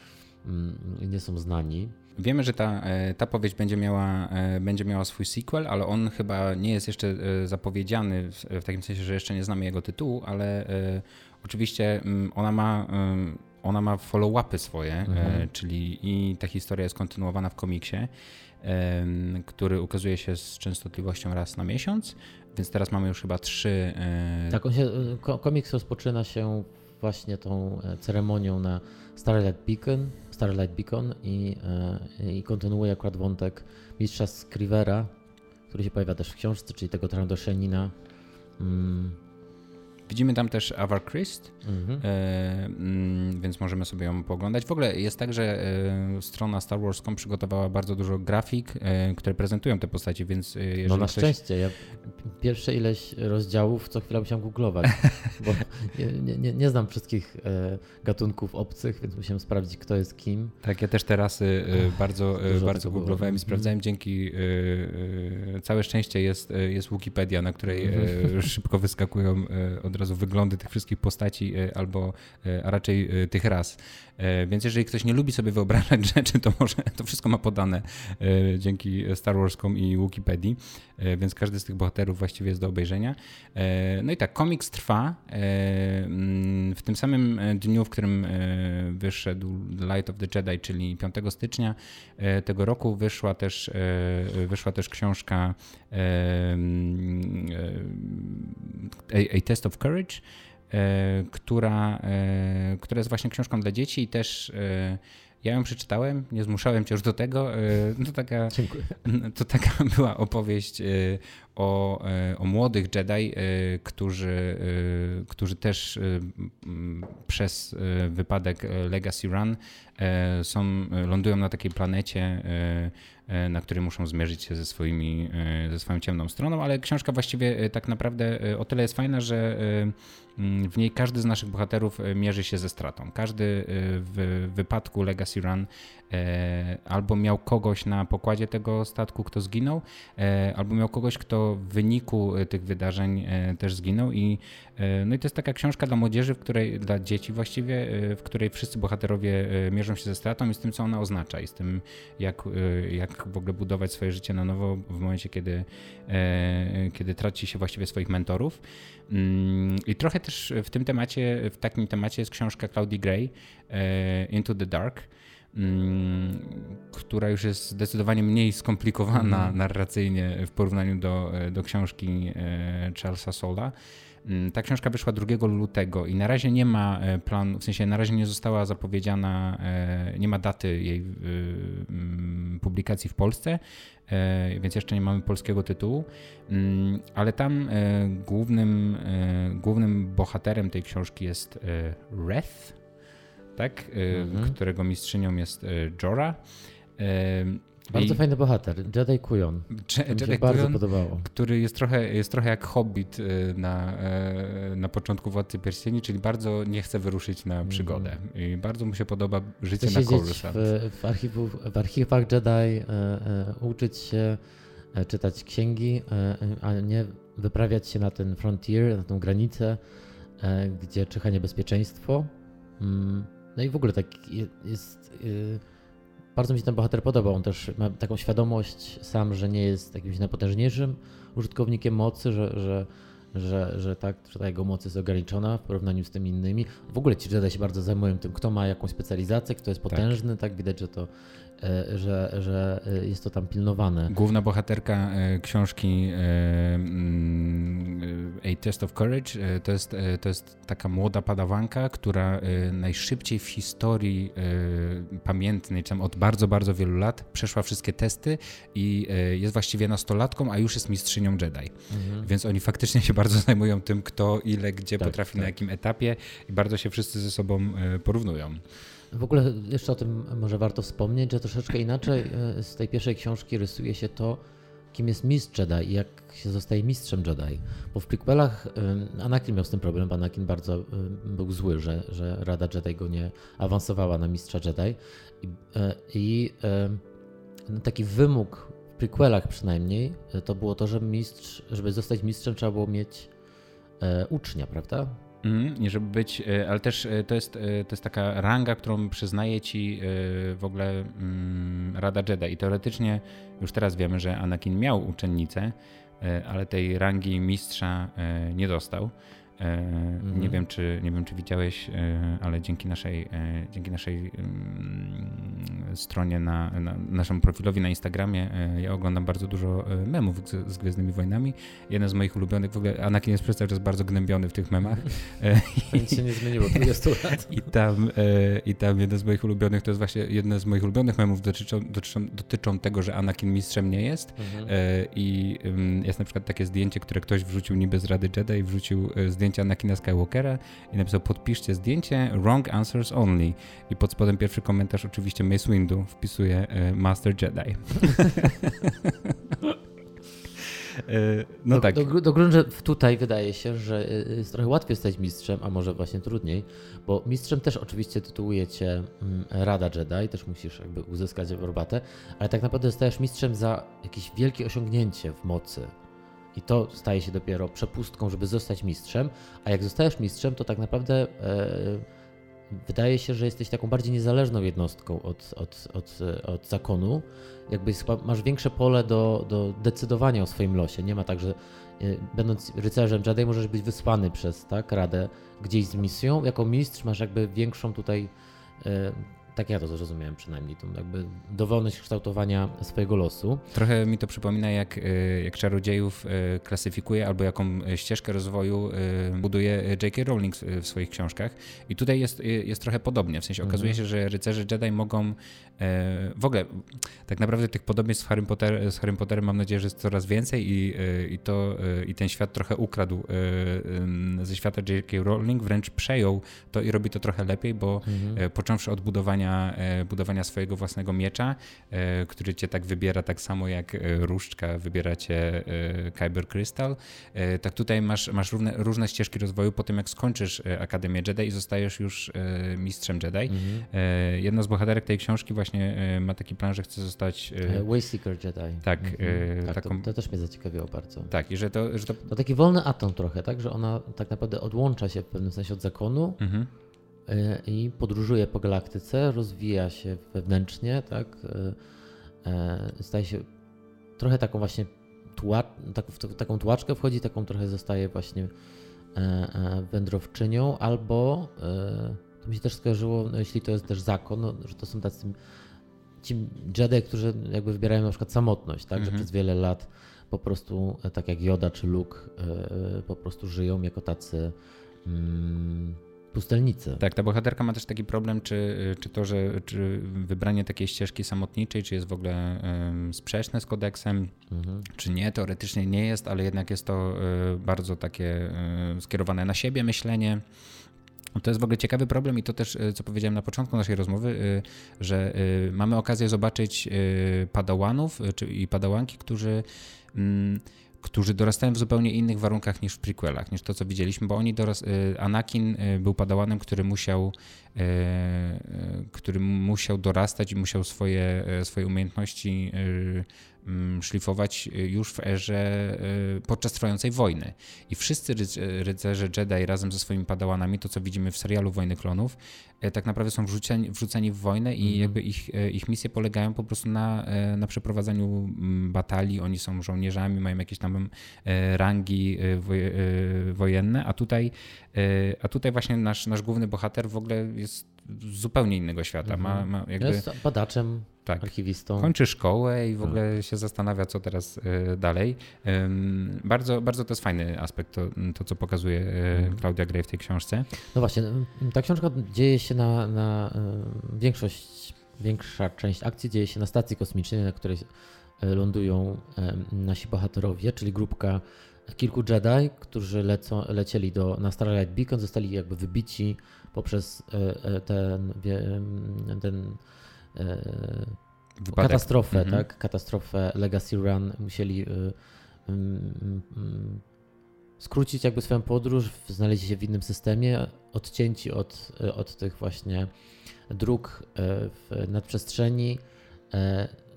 mm, nie są znani. Wiemy, że ta, e, ta powieść będzie miała, e, będzie miała swój sequel, ale on chyba nie jest jeszcze e, zapowiedziany w, takim sensie, że jeszcze nie znamy jego tytułu, ale oczywiście mm, ona ma ona ma follow-upy swoje, mhm. czyli i ta historia jest kontynuowana w komiksie który ukazuje się z częstotliwością raz na miesiąc, więc teraz mamy już chyba trzy. E, tak, on się, komiks rozpoczyna się właśnie tą e, ceremonią na Starlight Beacon, Starlight Beacon i, e, i kontynuuje akurat wątek mistrza Scrivera, który się pojawia też w książce, czyli tego Trandoshanina. Mm, Widzimy tam też Avar Christ, mhm. e, mm, więc możemy sobie ją pooglądać. W ogóle jest tak, że e, strona Star Wars.com przygotowała bardzo dużo grafik, e, które prezentują te postacie, więc jeżeli No na ktoś... szczęście, ja pierwsze ileś rozdziałów co chwilę musiałem googlować, bo nie, nie, nie, znam wszystkich gatunków obcych, więc musiałem sprawdzić, kto jest kim. Tak, ja też teraz bardzo, bardzo googlowałem i sprawdzałem. Mhm. Dzięki całe szczęście jest, jest Wikipedia, na której mhm. szybko wyskakują od razu razu wyglądy tych wszystkich postaci, albo a raczej tych ras. Więc jeżeli ktoś nie lubi sobie wyobrażać rzeczy, to może to wszystko ma podane dzięki Star Warskom i Wikipedii, więc każdy z tych bohaterów właściwie jest do obejrzenia. No i tak, komiks trwa. Mm, w tym samym dniu, w którym wyszedł Light of the Jedi, czyli 5 stycznia tego roku, wyszła też, wyszła też książka A, A Test of Courage, e, która, e, która jest właśnie książką dla dzieci i też e, ja ją przeczytałem, nie zmuszałem cię już do tego. To taka, to taka była opowieść o, o młodych Jedi, którzy, którzy też przez wypadek Legacy Run są, lądują na takiej planecie na której muszą zmierzyć się ze, swoimi, e, ze swoją ciemną stroną, ale książka właściwie e, tak naprawdę o tyle jest fajna, że w niej każdy z naszych bohaterów mierzy się ze stratą. Każdy w wypadku Legacy Run albo miał kogoś na pokładzie tego statku, kto zginął, albo miał kogoś, kto w wyniku tych wydarzeń też zginął. I, no i to jest taka książka dla młodzieży, w której, dla dzieci właściwie, w której wszyscy bohaterowie mierzą się ze stratą i z tym, co ona oznacza, i z tym, jak, jak w ogóle budować swoje życie na nowo w momencie, kiedy, e, kiedy traci się właściwie swoich mentorów. Mm, I trochę też w tym temacie, w takim temacie jest książka Claudii Gray, e, Into the Dark mm, która już jest zdecydowanie mniej skomplikowana mm. narracyjnie w porównaniu do, do książki e, Charlesa Sola. Mm, ta książka wyszła 2 lutego i na razie nie ma e, planu, w sensie na razie nie została zapowiedziana, e, nie ma daty jej publikacji w Polsce, e, więc jeszcze nie mamy polskiego tytułu, mm, ale tam głównym, głównym bohaterem tej książki jest Reth, tak? Mhm. którego mistrzynią jest Jora. Bardzo I... fajny bohater, Jedi Kujon. Jedi Kujon, bardzo podobało. Który jest trochę, jest trochę jak hobbit y, na, e, na początku Władcy Pierścieni, czyli bardzo nie chce wyruszyć na przygodę. Mm. I bardzo mu się podoba życie chce na Coruscant. W, w, archiwów, w archiwach Jedi, e, e, uczyć się, e, czytać księgi, e, a nie wyprawiać się na ten frontier, na tą granicę, e, gdzie czyha niebezpieczeństwo. Mm. No i w ogóle tak jest bardzo mi się ten bohater podobał. On też ma taką świadomość sam, że nie jest jakimś najpotężniejszym użytkownikiem mocy, że, że, że, że, tak, że ta jego moc jest ograniczona w porównaniu z tymi innymi. W ogóle ci Jedi się bardzo zajmują tym, kto ma jakąś specjalizację, kto jest tak. potężny, tak, tak widać, że to że, że e, jest to tam pilnowane. Główna bohaterka e, książki mm, A Test of Courage to jest, to jest taka młoda padawanka, która najszybciej w historii pamiętnej, tam od bardzo, bardzo wielu lat, przeszła wszystkie testy i jest właściwie nastolatką, a już jest mistrzynią Jedi. Mhm. Więc oni faktycznie się bardzo zajmują tym, kto, ile, gdzie tak, potrafi, tak. na jakim etapie i bardzo się wszyscy ze sobą porównują. W ogóle jeszcze o tym może warto wspomnieć, że troszeczkę inaczej e, z tej pierwszej książki rysuje się to, kim jest mistrz Jedi i jak się zostaje mistrzem Jedi. Bo w prequelach e, Anakin miał z tym problem, bo Anakin bardzo e, był zły, że, że Rada Jedi go nie awansowała na mistrza Jedi. I, i taki wymóg w prequelach przynajmniej to było to, że mistrz, żeby zostać mistrzem trzeba było mieć ucznia, prawda? Mm, żeby być, e, ale też e, to jest, e, to jest taka ranga, którą przyznaje ci w ogóle mm, Rada Jedi. I teoretycznie już teraz wiemy, że Anakin miał uczennicę, ale tej rangi mistrza nie dostał. Mhm. Nie, wiem, czy, nie wiem, czy widziałeś, e, ale dzięki naszej, e, dzięki naszej mm, stronie, na, na naszemu profilowi na Instagramie, ja oglądam bardzo dużo memów z, z Gwiezdnymi Wojnami. Jeden z moich ulubionych, w ogóle Anakin jest przez cały czas bardzo gnębiony w tych memach. Nic się nie zmieniło 20 lat. I tam, I tam jeden z moich ulubionych, to jest właśnie jedne z moich ulubionych memów dotyczą, dotyczą, dotyczą tego, że Anakin mistrzem nie jest. Mhm. I jest na przykład takie zdjęcie, które ktoś wrzucił niby z Rady Jedi i wrzucił zdjęcie zdjęcia Anakina Skywalkera i napisał podpiszcie zdjęcie, wrong answers only. I pod spodem pierwszy komentarz oczywiście Mace Windu wpisuje e, Master Jedi. E, no do, tak. Do, do tutaj wydaje się, że e, jest trochę łatwiej stać mistrzem, a może właśnie trudniej, bo mistrzem też oczywiście tytułuje cię mm, Rada Jedi, też musisz jakby uzyskać aprobatę, ale tak naprawdę zostajesz mistrzem za jakieś wielkie osiągnięcie w mocy I to staje się dopiero przepustką, żeby zostać mistrzem, a jak zostajesz mistrzem, to tak naprawdę wydaje się, że jesteś taką bardziej niezależną jednostką od, od, od, od zakonu. Jakby masz większe pole do, do decydowania o swoim losie. Nie ma tak, że y, będąc rycerzem Jedi możesz być wysłany przez tak, radę gdzieś z misją. Jako mistrz masz jakby większą tutaj y, tak ja to zrozumiałem przynajmniej, tą jakby dowolność kształtowania swojego losu. Trochę mi to przypomina, jak, y, jak czarodziejów y, klasyfikuje albo jaką ścieżkę rozwoju y, buduje J.K. Rowling w swoich książkach. I tutaj jest, jest trochę podobnie. W sensie okazuje mhm. się, że rycerze Jedi mogą w ogóle tak naprawdę tych podobieństw z Harry, Potter, z Harry Potterem mam nadzieję, że jest coraz więcej i, i, to, i ten świat trochę ukradł ze świata J.K. Rowling, wręcz przejął to i robi to trochę lepiej, bo mhm. począwszy od budowania budowania, e, budowania swojego własnego miecza, e, który cię tak wybiera tak samo jak e, różdżka wybiera cię Kyber Crystal. Tak tutaj masz, masz równe, różne ścieżki rozwoju po tym, jak skończysz Akademię Jedi i zostajesz już mistrzem Jedi. Mhm. Jedna z bohaterek tej książki właśnie ma taki plan, że chce zostać... Wayseeker Jedi. Tak. Mhm. tak taką... to, to, też mnie zaciekawiło bardzo. Tak, i że to, że to... To taki wolny atom trochę, tak? Że ona tak naprawdę odłącza się w pewnym sensie od zakonu, mhm. E, i podróżuje po galaktyce, rozwija się wewnętrznie, tak? E, e, staje się trochę taką właśnie tła, tak, w taką tłaczkę wchodzi, taką trochę zostaje właśnie wędrowczynią, albo to mi się też skojarzyło, no jeśli to jest też zakon, no, że to są tacy ci Jedi, którzy jakby wybierają na przykład samotność, tak, mhm. że przez wiele lat po prostu, tak jak Yoda czy Luke, po prostu żyją jako tacy mm, pustelnicy. Tak, ta bohaterka ma też taki problem, czy, czy to, że czy wybranie takiej ścieżki samotniczej, czy jest w ogóle um, sprzeczne z kodeksem, mhm. czy nie. Teoretycznie nie jest, ale jednak jest to y, bardzo takie y, skierowane na siebie myślenie. To jest w ogóle ciekawy problem i to też, co powiedziałem na początku naszej rozmowy, że mamy okazję zobaczyć padałanów i padałanki, którzy mm, którzy dorastają w zupełnie innych warunkach niż w prequelach, niż to, co widzieliśmy, bo oni doras... Y, Anakin y, był padałanem, który musiał, y, który musiał dorastać i musiał swoje, swoje umiejętności szlifować y, już w erze y, podczas trwającej wojny. I wszyscy rycerze Jedi razem ze swoimi padałanami, to co widzimy w serialu Wojny Klonów, e, tak naprawdę są wrzuceni, wrzuceni w wojnę i mm. jakby ich, ich misje polegają po prostu na, na przeprowadzaniu mm, batalii. Oni są żołnierzami, mają jakieś tam rangi wojenne, a tutaj, a tutaj właśnie nasz, nasz główny bohater w ogóle jest z zupełnie innego świata. Ma, mhm. ma jakby... Jest badaczem, tak, archiwistą. Kończy szkołę i w ogóle tak. się zastanawia, co teraz y, dalej. Bardzo, bardzo to jest fajny aspekt, to, to co pokazuje y, mhm. Claudia Gray w tej książce. No właśnie, ta książka dzieje się na, na y, większość, większa część akcji dzieje się na stacji kosmicznej, na której lądują nasi bohaterowie, czyli grupka kilku Jedi, którzy lecą, lecieli do, na Starlight Beacon, zostali jakby wybici poprzez e, e, ten, ten Wypadek. katastrofę, mhm. tak? Katastrofę Legacy Run musieli skrócić jakby swoją podróż, znaleźli się w innym systemie, odcięci od, od tych właśnie dróg e, w nadprzestrzeni,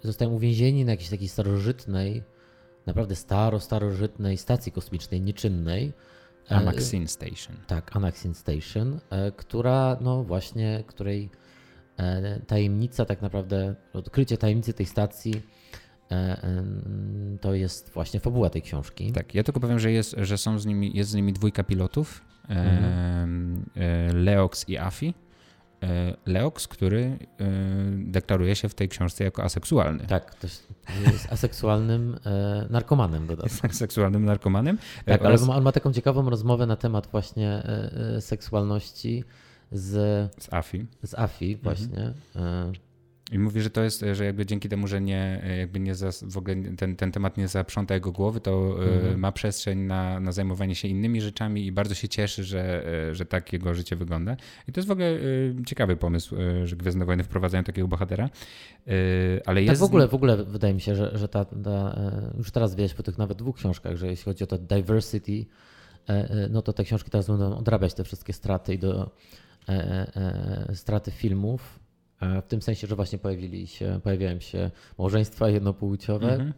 zostają uwięzieni na jakiejś takiej starożytnej, naprawdę staro, starożytnej stacji kosmicznej, nieczynnej, Amaxin Station. Tak, Amaxin Station, e, która, no właśnie, której e, tajemnica, tak naprawdę, odkrycie tajemnicy tej stacji e, to jest właśnie fabuła tej książki. Tak, ja tylko powiem, że jest, że są z nimi, jest z nimi dwójka pilotów, mhm. Leox i Afi. E, Leox, który e, deklaruje się w tej książce jako aseksualny. Tak, to jest aseksualnym e, narkomanem dodatkowo. Aseksualnym narkomanem. Tak, ale on ma taką ciekawą rozmowę na temat właśnie seksualności z, z AFI. Z AFI właśnie. Mhm. I mówi, że to jest, że jakby dzięki temu, że nie, jakby nie za, w ogóle ten, ten temat nie zaprząta jego głowy, to e, mhm. ma przestrzeń na, na zajmowanie się innymi rzeczami i bardzo się cieszy, że, e, że tak jego życie wygląda. I to jest w ogóle e, ciekawy pomysł, że Gwiezdne Wojny wprowadzają takiego bohatera. Ale tak jest... w ogóle, w ogóle wydaje mi się, że, że ta, ta już teraz wiesz po tych nawet dwóch książkach, że jeśli chodzi o to diversity, no to te książki teraz będą odrabiać te wszystkie straty i do straty filmów w tym sensie, że właśnie pojawili się, pojawiają się małżeństwa jednopłciowe, mhm.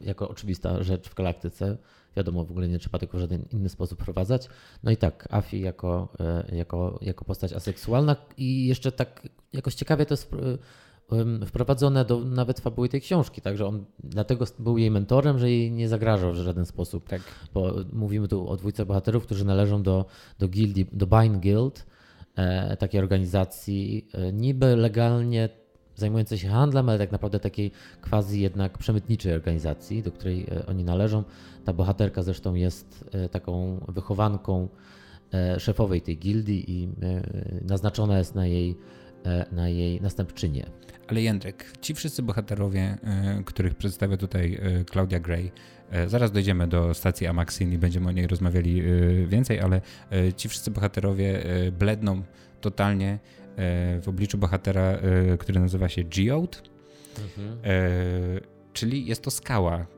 jako oczywista rzecz w galaktyce. Wiadomo, w ogóle nie trzeba tego w żaden inny sposób wprowadzać. No i tak, Afi jako, e, jako, jako postać aseksualna i jeszcze tak jakoś ciekawie to jest wprowadzone do nawet fabuły tej książki, także on dlatego był jej mentorem, że jej nie zagrażał w żaden sposób. Tak. Bo mówimy tu o dwójce bohaterów, którzy należą do, do gildii, do Bind Guild, e, takiej organizacji e, niby legalnie zajmującej się handlem, ale tak naprawdę takiej quasi jednak przemytniczej organizacji, do której e, oni należą. Ta bohaterka zresztą jest e, taką wychowanką e, szefowej tej gildii i naznaczona jest na jej, na jej następczynię. Ale Jędrek, ci wszyscy bohaterowie, których przedstawia tutaj Claudia Gray, zaraz dojdziemy do stacji Amaxin i będziemy o niej rozmawiali więcej, ale ci wszyscy bohaterowie bledną totalnie w obliczu bohatera, który nazywa się Geode, mhm. czyli jest to skała, E,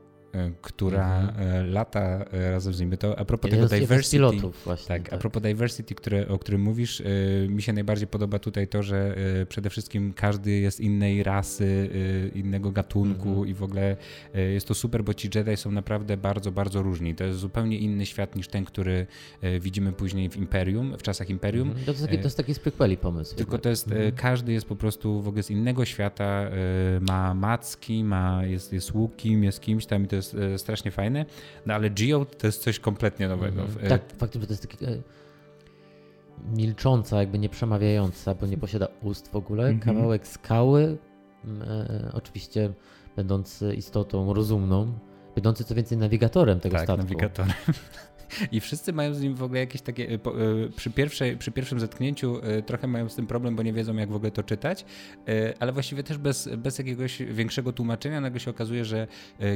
która mhm. E, lata e, razem z nimi. To a propos tego diversity. Pilotów właśnie, tak, tak, a propos diversity, które, o którym mówisz, mi się najbardziej podoba tutaj to, że przede wszystkim każdy jest innej rasy, innego gatunku mhm. i w ogóle jest to super, bo ci Jedi są naprawdę bardzo, bardzo różni. To jest zupełnie inny świat niż ten, który widzimy później w Imperium, w czasach Imperium. Mhm. To, jest taki, to jest taki z prequeli pomysł. Tylko to jest, mhm. każdy jest po prostu w ogóle z innego świata, ma macki, ma, jest, jest łukiem, jest kimś tam i to jest jest e, strasznie fajne, no ale Geode to jest coś kompletnie nowego. Mm, tak, faktycznie to jest taki e, milcząca, jakby nie przemawiająca, bo nie posiada ust w ogóle, -hmm. kawałek skały, e, oczywiście będący istotą rozumną, będący co więcej nawigatorem tego tak, statku. nawigatorem. I wszyscy mają z nim w ogóle jakieś takie. E, e, przy, pierwszej, przy pierwszym zetknięciu e, trochę mają z tym problem, bo nie wiedzą, jak w ogóle to czytać, ale właściwie też bez, bez jakiegoś większego tłumaczenia nagle się okazuje, że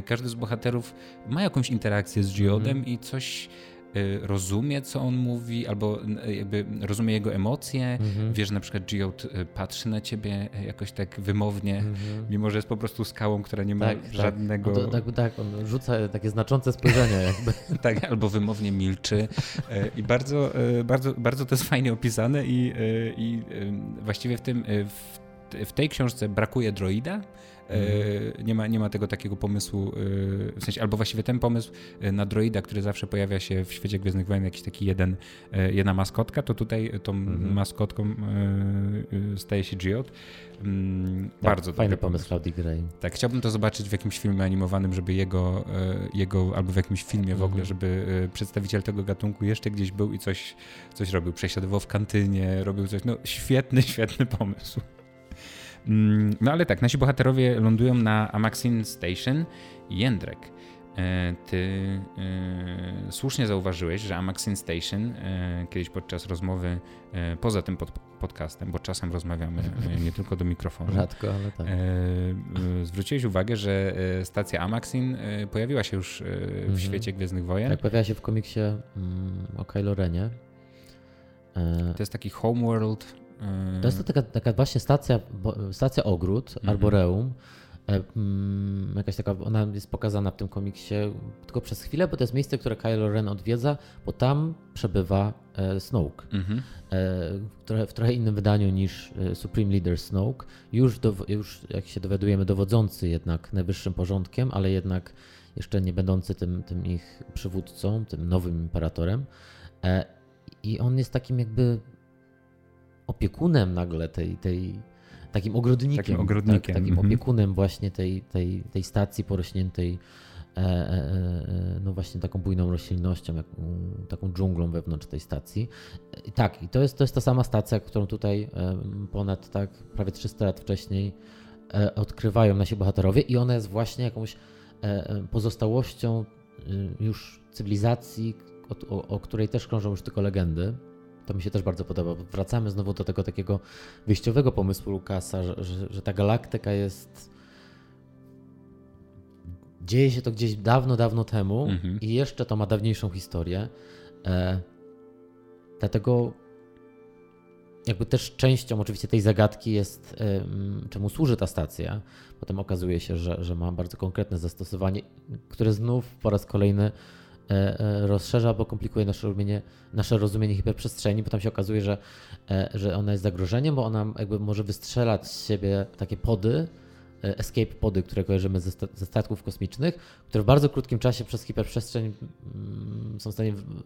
każdy z bohaterów ma jakąś interakcję z Geodem mm. i coś rozumie, co on mówi, albo jakby rozumie jego emocje. Mhm. Że na przykład Geode y, patrzy na ciebie jakoś tak wymownie, mhm. mimo że jest po prostu skałą, która nie ma tak, tak. żadnego... Tak. tak, tak, on rzuca takie znaczące spojrzenie jakby. tak, albo wymownie milczy y, i bardzo, bardzo, bardzo to jest fajnie opisane i, i właściwie w tym, w, w tej książce brakuje droida, E, nie ma, nie ma tego takiego pomysłu, e, w sensie, albo właściwie ten pomysł e, na droida, który zawsze pojawia się w świecie Gwiezdnych Wojen, jakiś taki jeden, jedna maskotka, to tutaj tą mhm. maskotką staje się Geode. Mm, tak, bardzo fajny pomysł Claudii Gray. Tak, chciałbym to zobaczyć w jakimś filmie animowanym, żeby jego, jego albo w jakimś filmie w ogóle, mhm. żeby przedstawiciel tego gatunku jeszcze gdzieś był i coś, coś robił. Przesiadował w kantynie, robił coś. No świetny, świetny pomysł. Mm, no ale tak, nasi bohaterowie lądują na Amaxin Station. Jędrek, e, ty e, słusznie zauważyłeś, że Amaxin Station e, kiedyś podczas rozmowy poza tym pod, podcastem, bo czasem rozmawiamy nie tylko do mikrofonu. Rzadko, ale tak. Zwróciłeś uwagę, że stacja Amaxin pojawiła się już w mhm. świecie Gwiezdnych Wojen. Tak, pojawiła się w komiksie mm, o Kylo Renie. To jest taki homeworld to jest to taka, taka właśnie stacja, stacja ogród, mhm. arboreum. E, mm, jakaś taka, ona jest pokazana w tym komiksie tylko przez chwilę, bo to jest miejsce, które Kylo Ren odwiedza, bo tam przebywa e, Snoke. Mhm. E, w, trochę, w trochę innym wydaniu niż Supreme Leader Snoke. Już, do, już jak się dowiadujemy, dowodzący jednak najwyższym porządkiem, ale jednak jeszcze nie będący tym, tym ich przywódcą, tym nowym imperatorem. I on jest takim jakby opiekunem nagle tej, tej takim ogrodnikiem, takim, ogrodnikiem. Tak, takim mhm. opiekunem właśnie tej, tej, tej stacji porośniętej e, e, e, no właśnie taką bujną roślinnością, jak, taką dżunglą wewnątrz tej stacji. I tak, i to jest, to jest ta sama stacja, którą tutaj ponad tak prawie 300 lat wcześniej odkrywają nasi bohaterowie i ona jest właśnie jakąś pozostałością już cywilizacji, o, o, o której też krążą już tylko legendy. To mi się też bardzo podoba. Wracamy znowu do tego takiego wyjściowego pomysłu Lukasa, że, że, że ta galaktyka jest. Dzieje się to gdzieś dawno, dawno temu mhm. i jeszcze to ma dawniejszą historię. E, dlatego jakby też częścią oczywiście tej zagadki jest, czemu służy ta stacja. Potem okazuje się, że, że ma bardzo konkretne zastosowanie, które znów po raz kolejny rozszerza albo komplikuje nasze rozumienie, nasze rozumienie hiperprzestrzeni, bo tam się okazuje, że, e, że ona jest zagrożeniem, bo ona jakby może wystrzelać z siebie takie pody e, escape pody, które kojarzymy ze, sta- ze statków kosmicznych, które w bardzo krótkim czasie przez hiperprzestrzeń mm, są w stanie, w-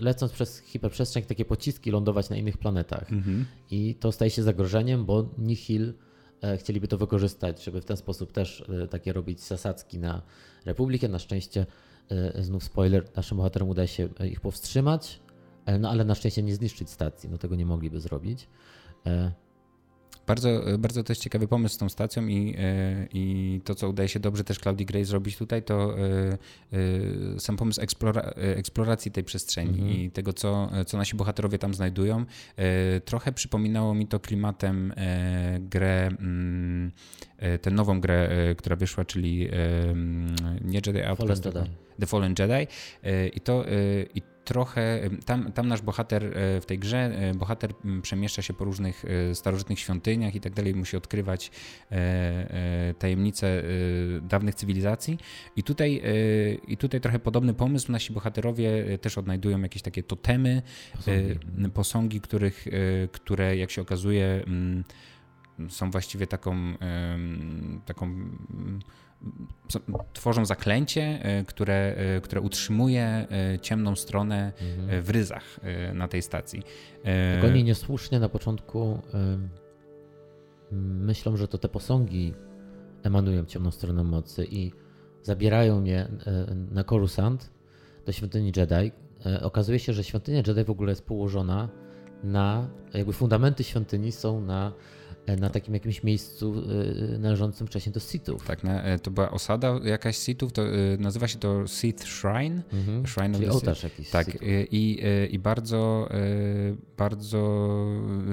lecąc, przez hiperprzestrzeń, takie pociski lądować na innych planetach. Mhm. I to staje się zagrożeniem, bo Nihil e, chcieliby to wykorzystać, żeby w ten sposób też e, takie robić zasadzki na Republikę. Na szczęście, e, znów spoiler, naszym bohaterom udaje się e, ich powstrzymać, e, no ale na szczęście nie zniszczyć stacji, no tego nie mogliby zrobić. Bardzo, bardzo też ciekawy pomysł z tą stacją i, e, i to, co udaje się dobrze też Claudii Gray zrobić tutaj, to e, e, sam pomysł eksplora, eksploracji tej przestrzeni Mhm. i tego, co, co nasi bohaterowie tam znajdują. Trochę przypominało mi to klimatem grę, mm, tę nową grę, która wyszła, czyli mm, nie Jedi Outcast, Fallen Jedi. The Fallen Jedi i to i trochę tam, tam nasz bohater e, w tej grze, e, bohater przemieszcza się po różnych e, starożytnych świątyniach i tak dalej, musi odkrywać tajemnice dawnych cywilizacji i tutaj, i tutaj trochę podobny pomysł, nasi bohaterowie też odnajdują jakieś takie totemy, Posągi. posągi, których, które jak się okazuje są właściwie taką, taką tworzą zaklęcie, e, które, e, które utrzymuje e, ciemną stronę Mhm. w ryzach na tej stacji. Tak oni niesłusznie na początku myślą, że to te posągi emanują ciemną stroną mocy i zabierają y, na Coruscant do świątyni Jedi. Okazuje się, że świątynia Jedi w ogóle jest położona na, jakby fundamenty świątyni są na, na takim jakimś miejscu y, należącym wcześniej do Sithów. Tak, e, to była osada jakaś Sithów, to e, nazywa się to Sith Shrine. Mhm. Shrine Czyli ołtarz jakiś Tak, e, i, e, i bardzo, e, bardzo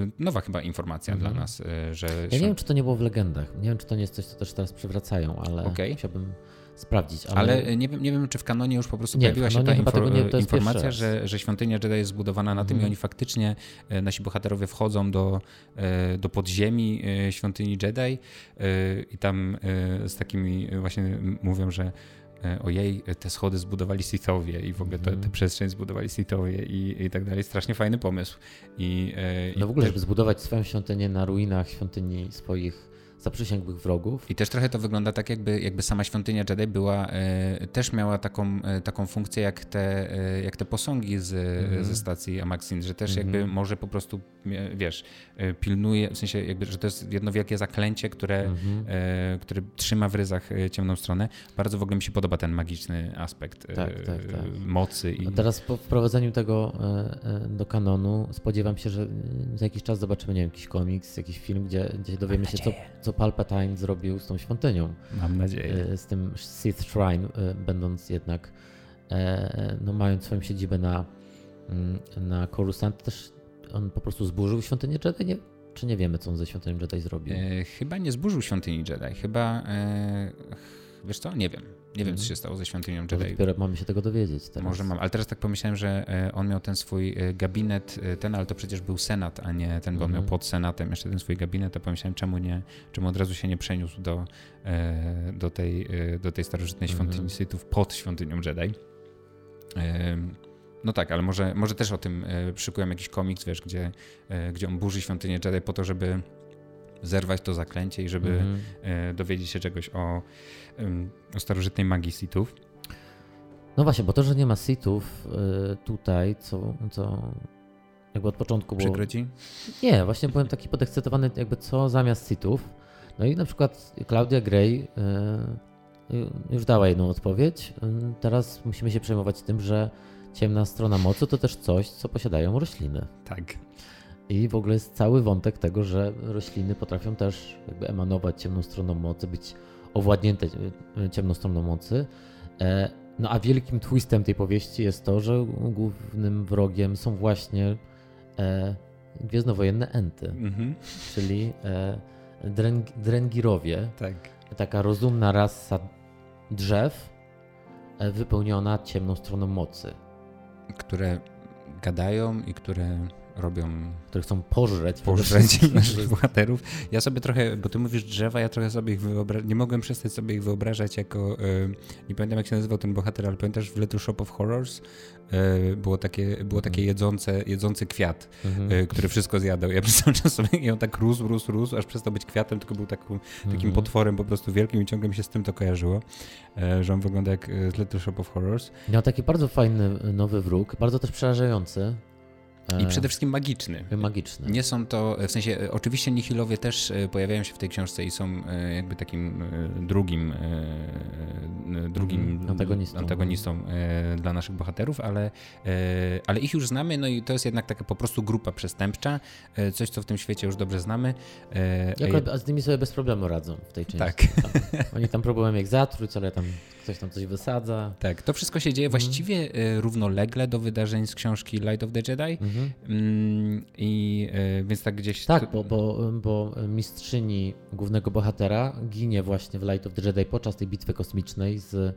e, nowa chyba informacja Mhm. dla nas, e, że Ja nie wiem, czy to nie było w legendach. Nie wiem, czy to nie jest coś, co też teraz przywracają, ale Okej. chciałbym sprawdzić. Ale, Ale nie wiem, nie wiem, czy w kanonie już po prostu Nie, pojawiła się ta nie- infor- jest pierwszy informacja, że, że świątynia Jedi jest zbudowana na tym Mhm. i oni faktycznie, e, nasi bohaterowie wchodzą do, e, do podziemi e, świątyni Jedi e, i tam e, z takimi właśnie mówią, że e, ojej, te schody zbudowali Sithowie i w ogóle te, Mhm. te przestrzeń zbudowali Sithowie i, i tak dalej. Strasznie fajny pomysł. I, e, i No w ogóle, żeby zbudować swoją świątynię na ruinach świątyni swoich zaprzysięgłych wrogów. I też trochę to wygląda tak, jakby, jakby sama świątynia Jedi była, e, też miała taką, e, taką funkcję jak te, e, jak te posągi z, Mhm. ze stacji Amaxin, że też Mhm. jakby może po prostu, wiesz, pilnuje, w sensie jakby, że to jest jedno wielkie zaklęcie, które, Mhm. e, które trzyma w ryzach ciemną stronę. Bardzo w ogóle mi się podoba ten magiczny aspekt Tak, tak, tak. mocy. I, A teraz po wprowadzeniu tego do kanonu spodziewam się, że za jakiś czas zobaczymy, nie wiem, jakiś komiks, jakiś film, gdzie, gdzie dowiemy się, co, co Palpatine zrobił z tą świątynią, Mam nadzieję. e, z tym Sith Shrine, e, będąc jednak, e, no mając swoją siedzibę na, mm, na Coruscant, też on po prostu zburzył świątynię Jedi, nie? Czy nie wiemy, co on ze świątynią Jedi zrobił? E, chyba nie zburzył świątyni Jedi. Chyba, e, wiesz co, nie wiem. Nie wiem, co Mhm. się stało ze świątynią Jedi. dopiero mamy się tego dowiedzieć teraz. Może mam, ale teraz tak pomyślałem, że e, on miał ten swój e, gabinet, e, ten, ale to przecież był senat, a nie ten, bo on miał Mhm. pod senatem jeszcze ten swój gabinet, to pomyślałem, czemu nie, czemu od razu się nie przeniósł do, do, tej, do tej starożytnej Mhm. świątyni Sithów pod świątynią Jedi. No tak, ale może, może też o tym szykują jakiś komiks, wiesz, gdzie, gdzie on burzy świątynię Jedi po to, żeby zerwać to zaklęcie i żeby dowiedzieć się czegoś o, o starożytnej magii Sithów. No właśnie, bo to, że nie ma Sithów y, tutaj, co, co jakby od początku było... Przykro ci? Nie, właśnie byłem taki podekscytowany, jakby co zamiast Sithów. No i na przykład Claudia Gray y, y, już dała jedną odpowiedź. Teraz musimy się przejmować tym, że ciemna strona mocy to też coś, co posiadają rośliny. Tak. I w ogóle jest cały wątek tego, że rośliny potrafią też jakby emanować ciemną stroną mocy, być owładnięte y, ciemną stroną mocy. E, No a wielkim twistem tej powieści jest to, że głównym wrogiem są właśnie e, gwiezdnowojenne enty, Mhm. czyli e, dreng, drengirowie, Tak. taka rozumna rasa drzew e, wypełniona ciemną stroną mocy. które gadają i które robią które chcą pożreć. pożreć naszych bohaterów. Ja sobie trochę, bo ty mówisz drzewa, ja trochę sobie ich wyobrażam, nie mogłem przestać sobie ich wyobrażać jako, y, nie pamiętam jak się nazywał ten bohater, ale pamiętasz w Little Shop of Horrors? Y, było takie, było takie Mhm. jedzące, jedzący kwiat, y, który wszystko zjadał. Ja przez cały czas sobie i on tak rósł, rósł, rósł, aż przestał być kwiatem, tylko był taką, takim Mhm. potworem po prostu wielkim i ciągle mi się z tym to kojarzyło, że on wygląda jak z Little Shop of Horrors. Miał taki bardzo fajny nowy wróg, bardzo też przerażający. I e, przede wszystkim magiczny. magiczny. Nie są to, w sensie, e, oczywiście Nihilowie też e, pojawiają się w tej książce i są jakby takim drugim, drugim Mhm, antagonistą. antagonistą dla naszych bohaterów, ale, ale ich już znamy, no i to jest jednak taka po prostu grupa przestępcza, coś, co w tym świecie już dobrze znamy. Jak, e, a z nimi sobie bez problemu radzą w tej części. Tak. Tam, oni tam próbują jak zatruć, ale tam ktoś tam coś wysadza. Tak, to wszystko się dzieje właściwie e, równolegle do wydarzeń z książki Light of the Jedi. Mhm. Mm, I e, więc tak gdzieś. Tak, bo, bo, bo mistrzyni głównego bohatera ginie właśnie w Light of the Jedi podczas tej bitwy kosmicznej z,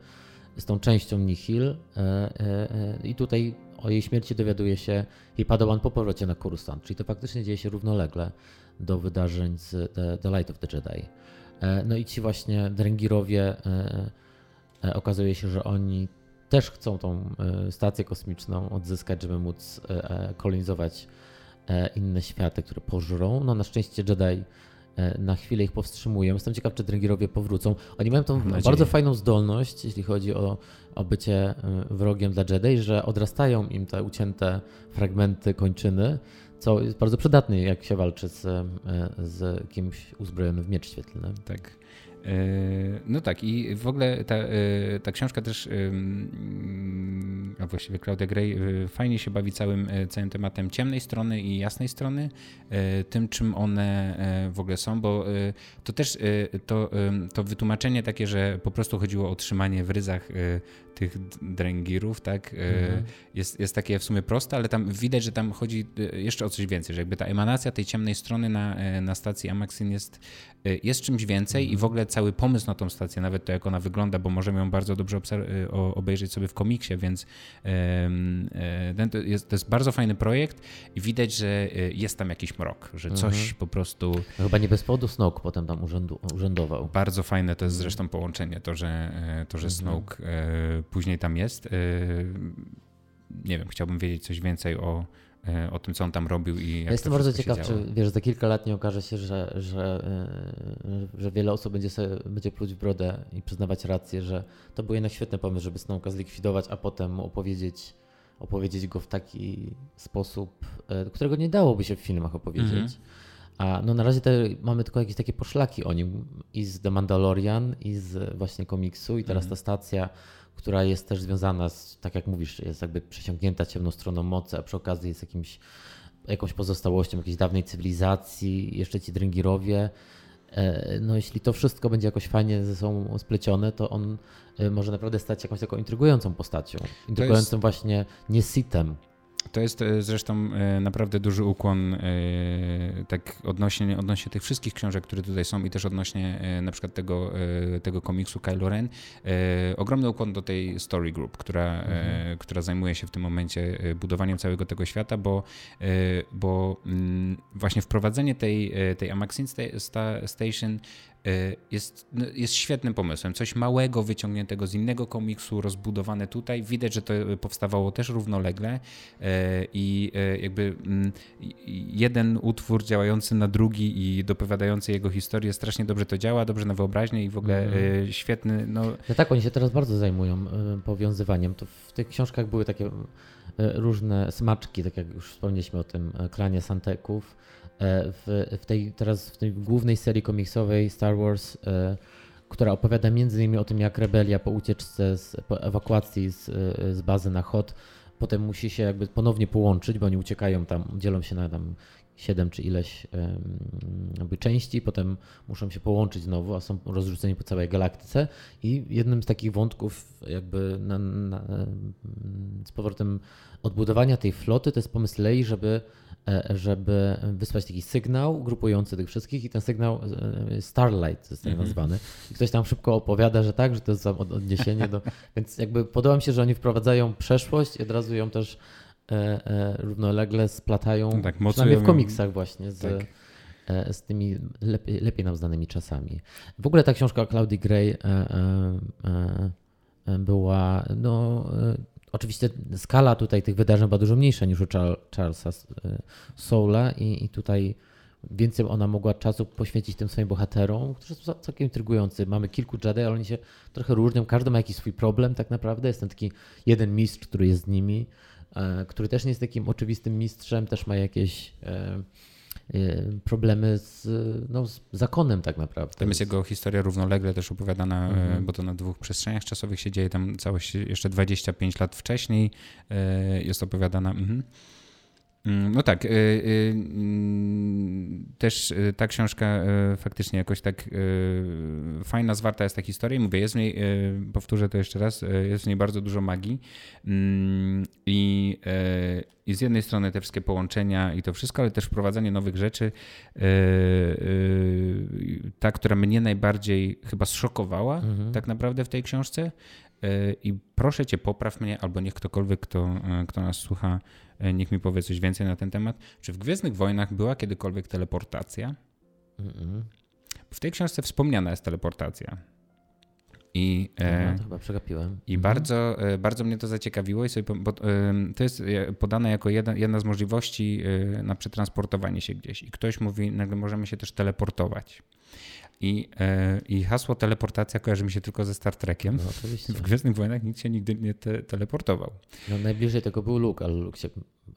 z tą częścią Nihil e, e, i tutaj o jej śmierci dowiaduje się jej padawan po powrocie na Coruscant, czyli to faktycznie dzieje się równolegle do wydarzeń z The, the Light of the Jedi. No i ci właśnie Drengirowie okazuje się, że oni też chcą tą e, stację kosmiczną odzyskać, żeby móc e, e, kolonizować inne światy, które pożrą. No na szczęście Jedi na chwilę ich powstrzymują. Jestem ciekaw, czy Drengirowie powrócą. Oni mają tą bardzo fajną zdolność, jeśli chodzi o, o bycie wrogiem dla Jedi, że odrastają im te ucięte fragmenty kończyny, co jest bardzo przydatne, jak się walczy z, z kimś uzbrojonym w miecz świetlny. Tak. E, No tak, i w ogóle ta, e, ta książka też, ym, a właściwie Claudia Gray, fajnie się bawi całym, całym tematem ciemnej strony i jasnej strony, tym czym one w ogóle są, bo to też to, to wytłumaczenie takie, że po prostu chodziło o trzymanie w ryzach tych dręgirów, tak, e, Mhm. jest, jest takie w sumie proste, ale tam widać, że tam chodzi e, jeszcze o coś więcej, że jakby ta emanacja tej ciemnej strony na, e, na stacji Amaxin jest, jest czymś więcej i w ogóle cały pomysł na tą stację, nawet to jak ona wygląda, bo możemy ją bardzo dobrze obejrzeć sobie w komiksie, więc ten to, jest, to jest bardzo fajny projekt i widać, że jest tam jakiś mrok, że coś Mhm. po prostu No, chyba nie bez powodu Snoke potem tam urzędu, urzędował. bardzo fajne to jest zresztą połączenie, to, że, to, że Mhm. Snoke później tam jest. E, nie wiem, chciałbym wiedzieć coś więcej o, e, o tym, co on tam robił i jak Ja jestem bardzo ciekaw, czy wiesz, za kilka lat nie okaże się, że, że, yy, że wiele osób będzie, sobie, będzie pluć w brodę i przyznawać rację, że to był jednak świetny pomysł, żeby Snowka zlikwidować, a potem opowiedzieć, opowiedzieć go w taki sposób, którego nie dałoby się w filmach opowiedzieć. Mhm. A no na razie mamy tylko jakieś takie poszlaki o nim i z The Mandalorian, i z właśnie komiksu, i teraz ta stacja, która jest też związana z, tak jak mówisz, jest jakby przesiąknięta ciemną stroną mocy, a przy okazji jest jakimś, jakąś pozostałością jakiejś dawnej cywilizacji, jeszcze ci Drengirowie. E, No jeśli to wszystko będzie jakoś fajnie ze sobą splecione, to on e, może naprawdę stać się jakąś taką intrygującą postacią. Intrygującym właśnie nie sitem, To jest e, zresztą e, naprawdę duży ukłon e, tak odnośnie, odnośnie tych wszystkich książek, które tutaj są i też odnośnie na przykład tego, tego komiksu Kylo Ren. Ogromny ukłon do tej Story Group, która, e, która zajmuje się w tym momencie budowaniem całego tego świata, bo, bo mm, właśnie wprowadzenie tej, tej Amaxin sta- sta- Station jest, no, jest świetnym pomysłem. Coś małego, wyciągniętego z innego komiksu, rozbudowane tutaj. Widać, że to powstawało też równolegle e, i e, jakby mm, jeden utwór działający na drugi i dopowiadający jego historię strasznie dobrze to działa, dobrze na wyobraźnię i w ogóle e, świetny, no No tak, oni się teraz bardzo zajmują y, powiązywaniem. To w tych książkach były takie y, różne smaczki, tak jak już wspomnieliśmy o tym klanie Santeków. E, W, w tej, teraz w tej głównej serii komiksowej Star Wars, e, która opowiada między innymi o tym, jak rebelia po ucieczce, z, po ewakuacji z, e, z bazy na Hot, potem musi się jakby ponownie połączyć, bo oni uciekają tam, dzielą się na tam siedem czy ileś jakby części, potem muszą się połączyć znowu, a są rozrzuceni po całej galaktyce. I jednym z takich wątków, jakby na, na, z powrotem odbudowania tej floty, to jest pomysł Lei, żeby, żeby wysłać taki sygnał grupujący tych wszystkich, i ten sygnał e, Starlight jest tak nazwany. I ktoś tam szybko opowiada, że tak, że to jest od- odniesienie do. Więc jakby podoba mi się, że oni wprowadzają przeszłość i od razu ją też równolegle splatają, tak, przynajmniej w komiksach właśnie, z, tak. z tymi lepiej, lepiej nam znanymi czasami. W ogóle ta książka o Claudii Gray była, no oczywiście skala tutaj tych wydarzeń była dużo mniejsza niż u Charlesa Soula i, i tutaj więcej ona mogła czasu poświęcić tym swoim bohaterom, którzy są całkiem intrygujący. Mamy kilku Jedi, ale oni się trochę różnią. Każdy ma jakiś swój problem tak naprawdę. Jest ten taki jeden mistrz, który jest z nimi, e, który też nie jest takim oczywistym mistrzem, też ma jakieś e, e, problemy z, no, z zakonem tak naprawdę. Tam jest jego historia równolegle też opowiadana, mhm. bo to na dwóch przestrzeniach czasowych się dzieje, tam całość jeszcze 25 lat wcześniej jest opowiadana. Mhm. Mm, no tak. Y, y, mm, też y, ta książka faktycznie jakoś tak fajna, zwarta jest ta historia. Mówię, jest w niej, powtórzę to jeszcze raz, jest w niej bardzo dużo magii. Mm, I, I z jednej strony te wszystkie połączenia i to wszystko, ale też wprowadzanie nowych rzeczy. Ta, która mnie najbardziej chyba zszokowała mhm. tak naprawdę w tej książce. I proszę cię, popraw mnie, albo niech ktokolwiek, kto, kto nas słucha, E, niech mi powie coś więcej na ten temat. Czy w Gwiezdnych Wojnach była kiedykolwiek teleportacja? Mm-mm. W tej książce wspomniana jest teleportacja. I, e, to chyba przegapiłem. I mhm. bardzo, e, bardzo mnie to zaciekawiło, i sobie, bo, to jest podane jako jedna, jedna z możliwości na przetransportowanie się gdzieś. I ktoś mówi, nagle możemy się też teleportować. I, e, I hasło teleportacja kojarzy mi się tylko ze Star Trekiem. No, oczywiście. W Gwiezdnych Wojnach nikt się nigdy nie te, teleportował. No, najbliżej tego był Luke, ale Luke się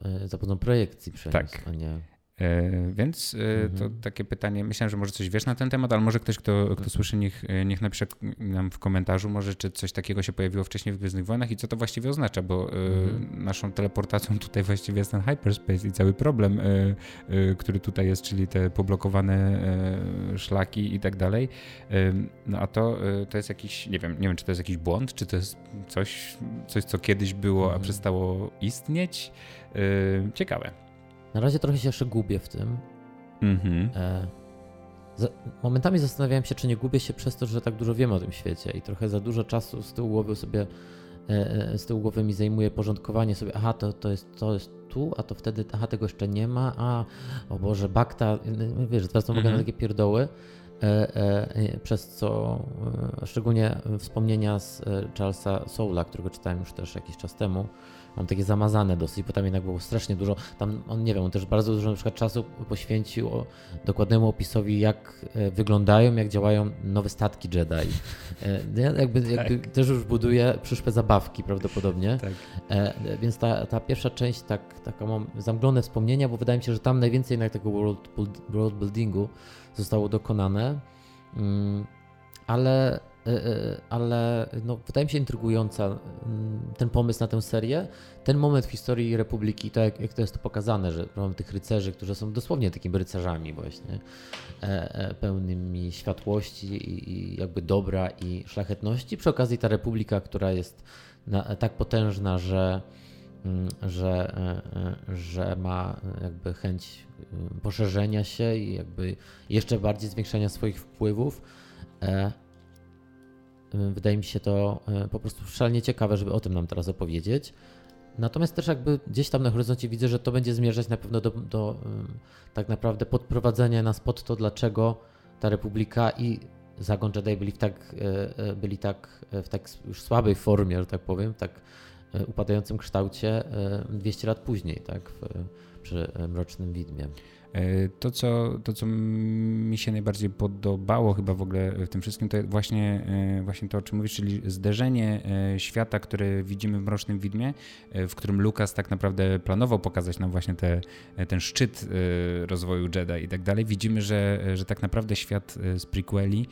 e, za pomocą projekcji przeniósł, tak. a nie... E, więc e, to mhm. takie pytanie, myślałem, że może coś wiesz na ten temat, ale może ktoś, kto, kto słyszy, niech, e, niech napisze nam w komentarzu, może czy coś takiego się pojawiło wcześniej w Gwiezdnych Wojnach i co to właściwie oznacza, bo mhm. naszą teleportacją tutaj właściwie jest ten hyperspace i cały problem, który tutaj jest, czyli te poblokowane szlaki i tak dalej. No a to, to jest jakiś, nie wiem, nie wiem, czy to jest jakiś błąd, czy to jest coś, coś co kiedyś było, a mhm. przestało istnieć. Ciekawe. Na razie trochę się jeszcze gubię w tym. Mhm. E, za, momentami zastanawiałem się, czy nie gubię się przez to, że tak dużo wiem o tym świecie i trochę za dużo czasu z tyłu głowy sobie e, e z tyłu głowy mi zajmuje porządkowanie sobie, aha, to, to, jest, to jest tu, a to wtedy, aha, tego jeszcze nie ma, a, o Boże, bakta, wiesz, teraz to mogę mhm. na takie pierdoły, e, e, przez co e, szczególnie wspomnienia z Charlesa Soula, którego czytałem już też jakiś czas temu, mam takie zamazane dosyć, bo tam jednak było strasznie dużo, tam on nie wiem, on też bardzo dużo na przykład czasu poświęcił dokładnemu opisowi, jak e, wyglądają, jak działają nowe statki Jedi. E, jakby, jakby tak. też już buduje przyszłe zabawki prawdopodobnie. Tak. E, więc ta, ta pierwsza część, tak, taka mam zamglone wspomnienia, bo wydaje mi się, że tam najwięcej jednak tego world, world buildingu zostało dokonane. Mm, ale ale no, wydaje mi się intrygująca mm, ten pomysł na tę serię. Ten moment w historii Republiki, to jak, jak to jest to pokazane, że mamy tych rycerzy, którzy są dosłownie takimi rycerzami właśnie, e, pełnymi światłości i, i, jakby dobra i szlachetności. Przy okazji ta Republika, która jest na, tak potężna, że, mm, że, że ma jakby chęć poszerzenia się i jakby jeszcze bardziej zwiększania swoich wpływów Wydaje mi się to e, po prostu szalenie ciekawe, żeby o tym nam teraz opowiedzieć. Natomiast też jakby gdzieś tam na horyzoncie widzę, że to będzie zmierzać na pewno do, do tak naprawdę podprowadzenia nas pod to, dlaczego ta Republika i Zagon Jedi byli w tak, byli tak w tak już słabej formie, że tak powiem, tak upadającym kształcie 200 lat później, tak, w, przy Mrocznym Widmie. E, to co, to, co mi się najbardziej podobało chyba w ogóle w tym wszystkim, to właśnie, e, właśnie to, o czym mówisz, czyli zderzenie e, świata, które widzimy w Mrocznym Widmie, w którym Lukas tak naprawdę planował pokazać nam właśnie te, ten szczyt rozwoju Jedi i tak dalej. Widzimy, że, że tak naprawdę świat z prequeli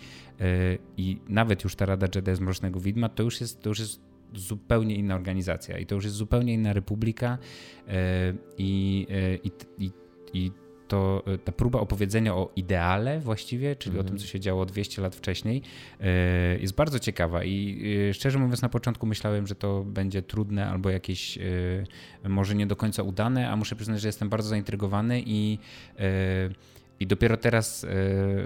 i nawet już ta Rada Jedi z Mrocznego Widma, to już jest, to już jest zupełnie inna organizacja i to już jest zupełnie inna republika i, i, i, i to e, ta próba opowiedzenia o ideale właściwie, czyli mm. o tym, mhm. co się działo 200 lat wcześniej, e, jest bardzo ciekawa i e, szczerze mówiąc na początku myślałem, że to będzie trudne albo jakieś może nie do końca udane, a muszę przyznać, że jestem bardzo zaintrygowany i i dopiero teraz,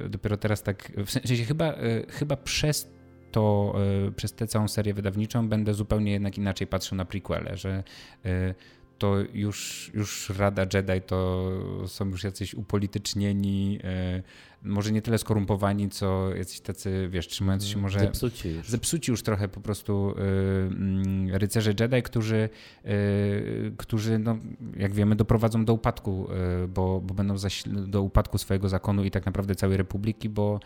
dopiero teraz tak, w sensie chyba, chyba przez to, przez tę całą serię wydawniczą będę zupełnie jednak inaczej patrzył na prequele, że to już, już Rada Jedi to są już jacyś upolitycznieni, e, może nie tyle skorumpowani, co jacyś tacy, wiesz, trzymający się może... Zepsuci już. Zepsuci już trochę po prostu y, rycerze Jedi, którzy, y, którzy no, jak wiemy, doprowadzą do upadku, y, bo, bo będą do upadku swojego zakonu i tak naprawdę całej republiki, bo,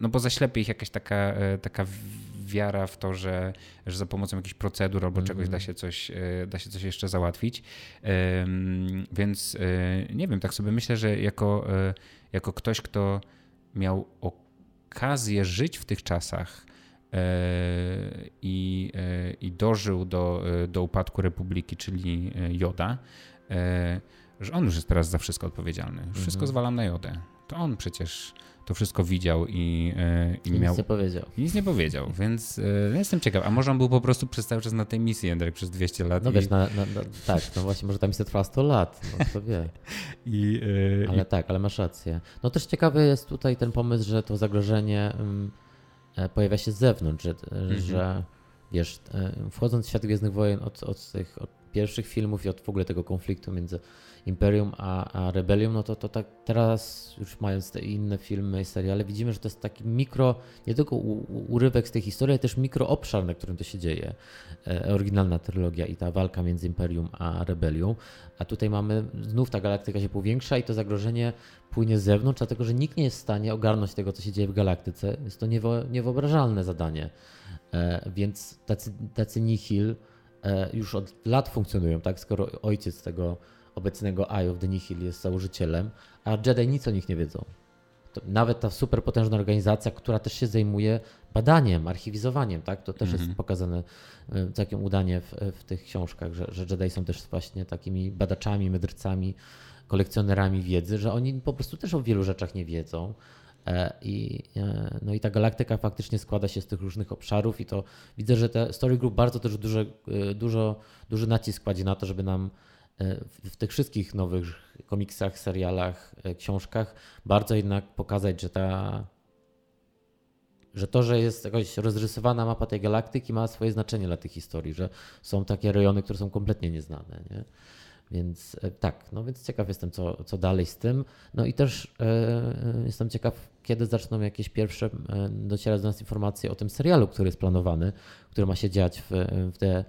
no bo zaślepie ich jakaś taka, taka wiara w to, że, że za pomocą jakichś procedur albo czegoś da, mhm. się coś, da się coś jeszcze załatwić. Więc nie wiem, tak sobie myślę, że jako jako ktoś, kto miał okazję żyć w tych czasach e, i, e, i dożył do, e, do upadku republiki, czyli Joda, że on już jest teraz za wszystko odpowiedzialny. Wszystko mhm. zwalam na Jodę. To on przecież to wszystko widział i, e, i, I miał. Nic nie powiedział. I nic nie powiedział, więc e, jestem ciekaw. A może on był po prostu przez cały czas na tej misji, Jędrek, przez 200 lat. No i... wiesz, na, na, na, tak, no właśnie, może ta misja trwała 100 lat, no kto wie. I, e, ale i... tak, ale masz rację. No też ciekawy jest tutaj ten pomysł, że to zagrożenie um, pojawia się z zewnątrz, że, mhm. że wiesz, wchodząc w świat Gwiezdnych Wojen od, od tych od pierwszych filmów i od w ogóle tego konfliktu między Imperium a, a Rebellium, no to, to tak teraz już mając te inne filmy i seriale, widzimy, że to jest taki mikro, nie tylko u, urywek z tej historii, ale też mikro obszar, na którym to się dzieje. E, oryginalna trylogia i ta walka między Imperium a Rebelią. A tutaj mamy, znów ta galaktyka się powiększa i to zagrożenie płynie z zewnątrz, dlatego że nikt nie jest w stanie ogarnąć tego, co się dzieje w galaktyce. Jest to niewo, niewyobrażalne zadanie. E, więc tacy, tacy nihil już od lat funkcjonują, tak? Skoro ojciec tego obecnego Eye of the Nihil jest założycielem, a Jedi nic o nich nie wiedzą. To nawet ta super potężna organizacja, która też się zajmuje badaniem, archiwizowaniem, tak? to też jest mhm. pokazane e, całkiem udanie w, w tych książkach, że, że Jedi są też właśnie takimi badaczami, mędrcami, kolekcjonerami wiedzy, że oni po prostu też o wielu rzeczach nie wiedzą. E, I, e, no i ta galaktyka faktycznie składa się z tych różnych obszarów i to widzę, że te Story Group bardzo też duże, dużo, duży nacisk kładzie na to, żeby nam w tych wszystkich nowych komiksach, serialach, e, książkach bardzo jednak pokazać, że ta że to, że jest jakaś rozrysowana mapa tej galaktyki ma swoje znaczenie dla tych historii, że są takie rejony, które są kompletnie nieznane. Nie? Więc e, tak, no więc ciekaw jestem, co, co dalej z tym. No i też e, jestem ciekaw, kiedy zaczną jakieś pierwsze e, docierać do nas informacje o tym serialu, który jest planowany, który ma się dziać w, w te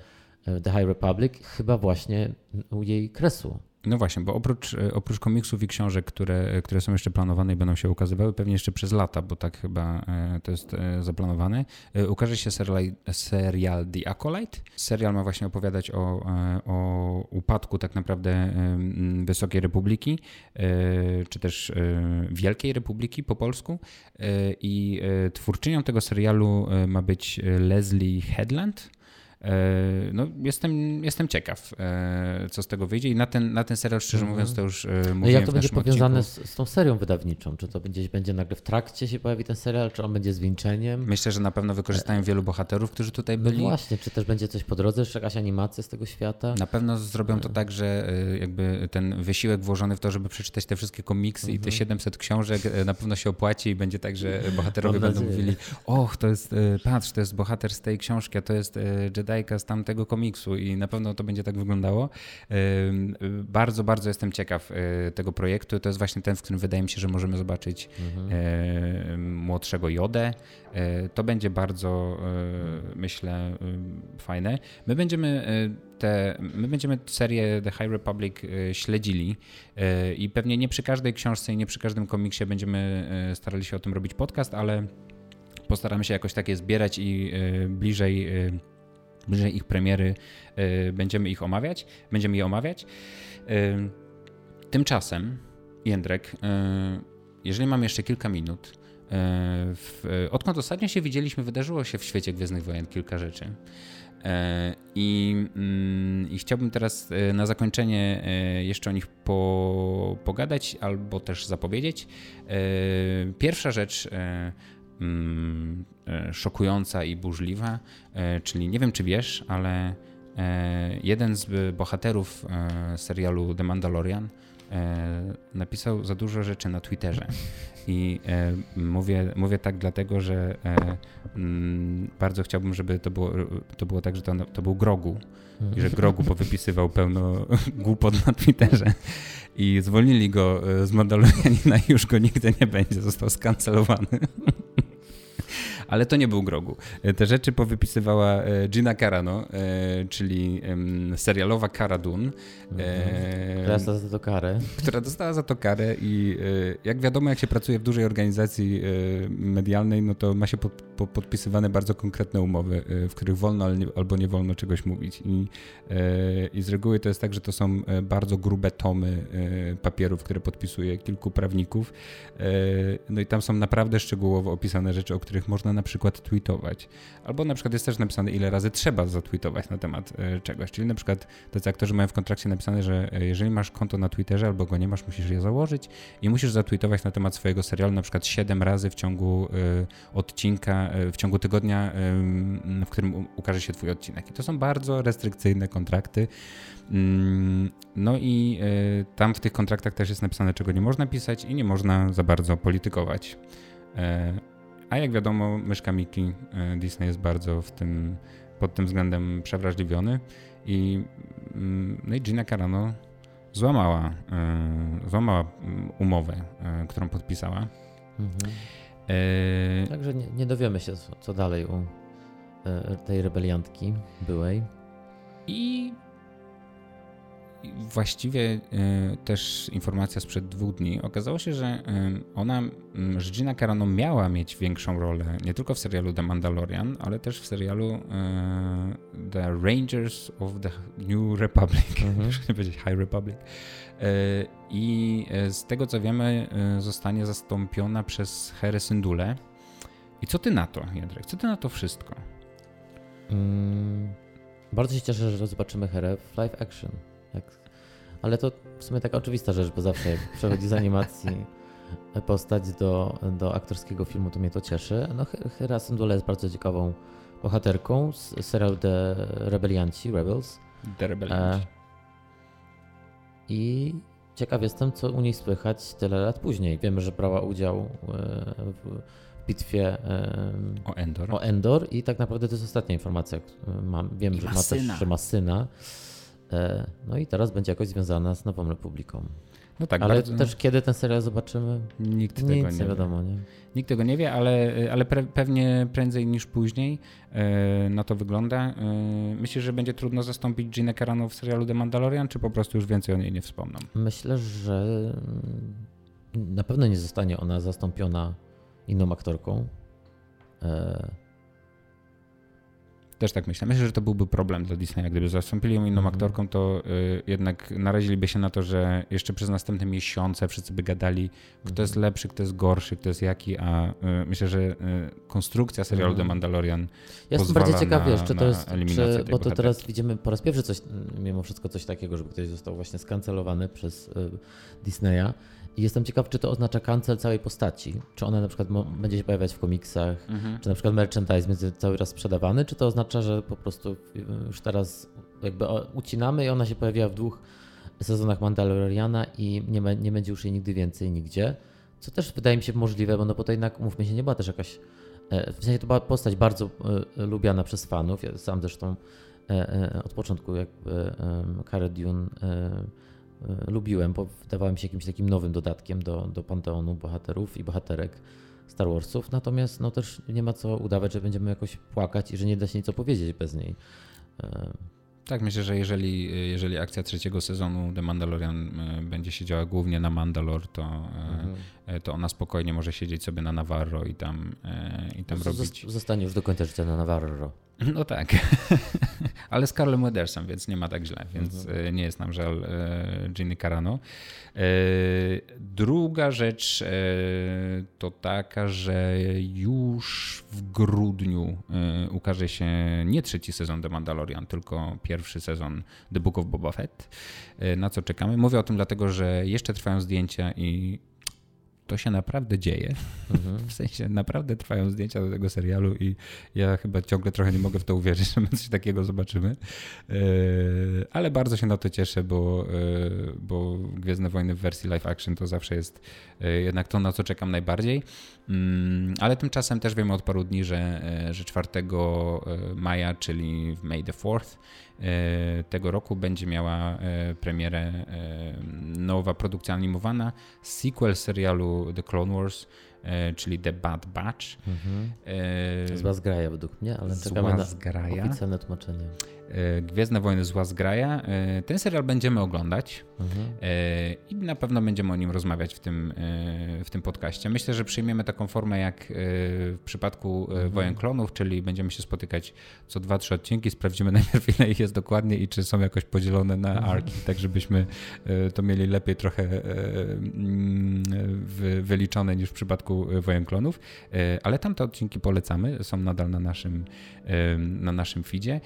E, The High Republic, chyba właśnie u jej kresu. No właśnie, bo oprócz, e, oprócz komiksów i książek, które, e, które są jeszcze planowane i będą się ukazywały, pewnie jeszcze przez lata, bo tak chyba to jest zaplanowane, ukaże się serial, serial The Acolyte. Serial ma właśnie opowiadać o, o upadku tak naprawdę Wysokiej Republiki, czy też Wielkiej Republiki po polsku. I twórczynią tego serialu ma być Leslie Headland E, no, jestem, jestem ciekaw, e, co z tego wyjdzie i na ten, na ten serial, szczerze mhm. mówiąc, to już e, mówiłem no Jak to będzie powiązane z, z, tą serią wydawniczą? Czy to będzie, będzie nagle w trakcie się pojawi ten serial, czy on będzie zwieńczeniem? Myślę, że na pewno wykorzystają wielu bohaterów, którzy tutaj no byli. No właśnie, czy też będzie coś po drodze, jeszcze jakaś animacja z tego świata? Na pewno zrobią to tak, że jakby ten wysiłek włożony w to, żeby przeczytać te wszystkie komiksy i te 700 mhm. książek na pewno się opłaci i będzie tak, że bohaterowie będą mówili, och, to jest, patrz, to jest bohater z tej książki, a to jest Jedi Jedajka z tamtego komiksu i na pewno to będzie tak wyglądało. Bardzo, bardzo jestem ciekaw e, tego projektu. To jest właśnie ten, w którym wydaje mi się, że możemy zobaczyć mhm. młodszego Jodę. E, to będzie bardzo, myślę, fajne. My będziemy te, my będziemy serię The High Republic śledzili i pewnie nie przy każdej książce i nie przy każdym komiksie będziemy starali się o tym robić podcast, ale postaramy się jakoś takie zbierać i bliżej bliżej ich premiery y, będziemy ich omawiać, będziemy je omawiać. Y, tymczasem, Jędrek, y, jeżeli mam jeszcze kilka minut, odkąd ostatnio się widzieliśmy, wydarzyło się w świecie Gwiezdnych Wojen kilka rzeczy. I, mm, I, chciałbym teraz na zakończenie jeszcze o nich po, pogadać albo też zapowiedzieć. Pierwsza rzecz szokująca i burzliwa, e, czyli nie wiem czy wiesz, ale jeden z bohaterów serialu The Mandalorian napisał za dużo rzeczy na Twitterze. I mówię, mówię tak dlatego, że mm, bardzo chciałbym, żeby to było, to było tak, że to, to był Grogu. I że Grogu powypisywał pełno głupot na Twitterze i zwolnili go e, z Mandalorianina i już go nigdy nie będzie, został skancelowany. Ale to nie był Grogu. E, te rzeczy powypisywała e, Gina Carano, czyli serialowa Cara Dune. Która dostała za to karę. Która dostała za to karę i jak wiadomo, jak się pracuje w dużej organizacji medialnej, no to ma się pod, pod, podpisywane bardzo konkretne umowy, w których wolno albo nie wolno czegoś mówić. I, I z reguły to jest tak, że to są bardzo grube tomy papierów, które podpisuje kilku prawników. No i tam są naprawdę szczegółowo opisane rzeczy, o których można na przykład tweetować. Albo na przykład jest też napisane, ile razy trzeba zatweetować na temat e, czegoś. Czyli na przykład tacy aktorzy mają w kontrakcie napisane, że e, jeżeli masz konto na Twitterze albo go nie masz, musisz je założyć i musisz zatweetować na temat swojego serialu na przykład 7 razy w ciągu e, odcinka, w ciągu tygodnia, w którym ukaże się twój odcinek. I to są bardzo restrykcyjne kontrakty. Mm, no i tam w tych kontraktach też jest napisane, czego nie można pisać i nie można za bardzo politykować. A jak wiadomo, myszka Miki e, Disney jest bardzo w tym, pod tym względem przewrażliwiony i, mm, no i Gina Carano złamała, e, złamała mm, umowę, e, którą podpisała. Mhm. E... Także nie, nie, dowiemy się, co, co dalej u tej rebeliantki byłej. I właściwie e, też informacja sprzed dwóch dni. Okazało się, że e, ona, Gina Carano miała mieć większą rolę nie tylko w serialu The Mandalorian, ale też w serialu e, The Rangers of the New Republic, mhm. nie powiedzieć High Republic. I z tego co wiemy, zostanie zastąpiona przez Herę Syndule. I co ty na to, Jędrek? Co ty na to wszystko? Mm, bardzo się cieszę, że zobaczymy Herę w live action. Jak... Ale to w sumie taka oczywista rzecz, bo zawsze jak przechodzi z animacji postać do, do aktorskiego filmu, to mnie to cieszy. No, Hera Syndulla jest bardzo ciekawą bohaterką z serialu The Rebelianci, Rebels. The Rebelianci. E, I ciekaw jestem, co u niej słychać tyle lat później. Wiemy, że brała udział e, w bitwie o Endor. o Endor i tak naprawdę to jest ostatnia informacja. Mam, wiem, I że ma, ma też, że ma syna. E, no i teraz będzie jakoś związana z Nową Republiką. No tak, ale bardzo... też kiedy ten serial zobaczymy? Nikt tego Nic nie, nie wiadomo. Nie? Nikt tego nie wie, ale, ale pre, pewnie prędzej niż później e, na to wygląda. E, myślisz, że będzie trudno zastąpić Ginę Carano w serialu The Mandalorian, czy po prostu już więcej o niej nie wspomną? Myślę, że na pewno nie zostanie ona zastąpiona inną aktorką. Też tak myślę. Myślę, że to byłby problem dla Disneya. Gdyby zastąpili ją inną mm -hmm. aktorką, to y, jednak naraziliby się na to, że jeszcze przez następne miesiące wszyscy by gadali, kto mm jest mhm. lepszy, kto jest gorszy, kto jest jaki, a y, myślę, że y, konstrukcja serialu mm. The Mandalorian Ja jestem bardziej ciekaw, wiesz, czy to jest, czy, bo to teraz widzimy po raz pierwszy coś, mimo wszystko coś takiego, żeby ktoś został właśnie skancelowany przez y, Disneya. I jestem ciekaw, czy to oznacza cancel całej postaci. Czy ona na przykład będzie się pojawiać w komiksach, mhm. czy na przykład merchandise będzie cały raz sprzedawany, czy to oznacza, że po prostu już teraz jakby ucinamy i ona się pojawiła w dwóch sezonach Mandaloriana i nie, nie będzie już jej nigdy więcej nigdzie. Co też wydaje mi się możliwe, bo no bo to jednak, mówmy się, nie była też jakaś. E, w sensie to była postać bardzo e, lubiana przez fanów. Ja sam zresztą e, od początku jakby Cara Dune lubiłem, bo wydawałem się jakimś takim nowym dodatkiem do, do panteonu bohaterów i bohaterek Star Warsów. Natomiast no, też nie ma co udawać, że będziemy jakoś płakać i że nie da się nic opowiedzieć bez niej. E, tak, myślę, że jeżeli, jeżeli akcja trzeciego sezonu The Mandalorian e, będzie się działa głównie na Mandalore, to, mhm. to ona spokojnie może siedzieć sobie na Navarro i tam, i tam robić. Zostanie już do końca życia na Navarro. No tak, ale z Carlem Weathersem, więc nie ma tak źle, więc mhm. nie jest nam żal e, Ginny Carano. E, druga rzecz e, to taka, że już w grudniu ukaże się nie trzeci sezon The Mandalorian, tylko pierwszy sezon The Book of Boba Fett. Na co czekamy? Mówię o tym dlatego, że jeszcze trwają zdjęcia i to się naprawdę dzieje. Mhm. W sensie naprawdę trwają zdjęcia do tego serialu i ja chyba ciągle trochę nie mogę w to uwierzyć, że my coś takiego zobaczymy. E, ale bardzo się na to cieszę, bo, e, bo Gwiezdne Wojny w wersji live action to zawsze jest e, jednak to, na co czekam najbardziej. Mm, ale tymczasem też wiemy od paru dni, że, że 4 maja, czyli w May the 4th, tego roku będzie miała premierę nowa produkcja animowana, sequel serialu The Clone Wars, e, czyli The Bad Batch. Mhm. E, Zła zgraja według mnie, ale czekamy na zgraja. oficjalne tłumaczenie. E, Gwiezdne Wojny Zła Zgraja. E, ten serial będziemy oglądać mhm. E, i na pewno będziemy o nim rozmawiać w tym, w tym podcaście. Myślę, że przyjmiemy taką formę jak w przypadku mhm. Wojen Klonów, czyli będziemy się spotykać co dwa, trzy odcinki, sprawdzimy najpierw ile ich jest dokładnie i czy są jakoś podzielone na mhm. arki, tak żebyśmy to mieli lepiej trochę wyliczone niż w przypadku Wojen Klonów, ale tamte odcinki polecamy, są nadal na naszym, na naszym feedzie.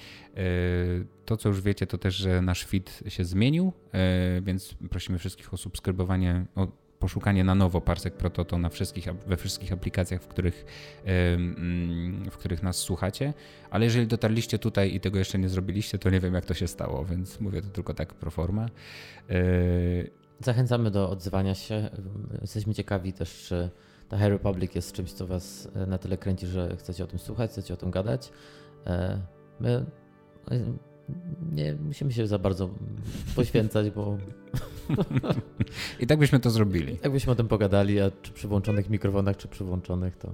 To, co już wiecie, to też, że nasz feed się zmienił, e, więc prosimy wszystkich o subskrybowanie, o poszukanie na nowo Parsek Prototo na wszystkich, we wszystkich aplikacjach, w których, mm, w których nas słuchacie. Ale jeżeli dotarliście tutaj i tego jeszcze nie zrobiliście, to nie wiem, jak to się stało, więc mówię to tylko tak pro forma. E, Zachęcamy do odzywania się. Jesteśmy ciekawi też, czy ta High Republic jest czymś, co Was na tyle kręci, że chcecie o tym słuchać, chcecie o tym gadać. E, my nie musimy się za bardzo poświęcać, bo. I tak byśmy to zrobili. Tak byśmy o tym pogadali, a czy przy włączonych mikrofonach, czy przy włączonych, to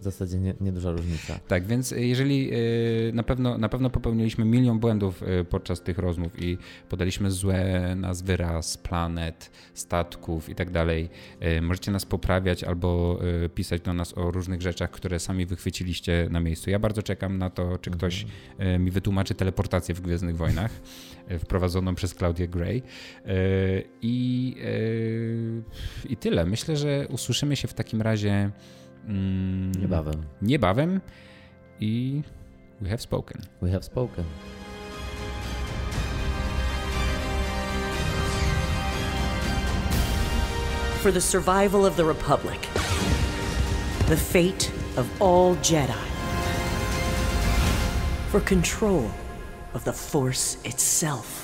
w zasadzie nie, nieduża różnica. Tak, więc jeżeli y, na pewno, na pewno popełniliśmy milion błędów y, podczas tych rozmów i podaliśmy złe nazwy raz, planet, statków i tak dalej, możecie nas poprawiać albo pisać do nas o różnych rzeczach, które sami wychwyciliście na miejscu. Ja bardzo czekam na to, czy ktoś mhm. mi wytłumaczy teleportację w Gwiezdnych Wojnach, wprowadzoną przez Claudię Gray. I, I tyle. Myślę, że usłyszymy się w takim razie mm, niebawem. Niebawem i we have spoken. We have spoken. For the survival of the Republic, the fate of all Jedi, for control of the Force itself.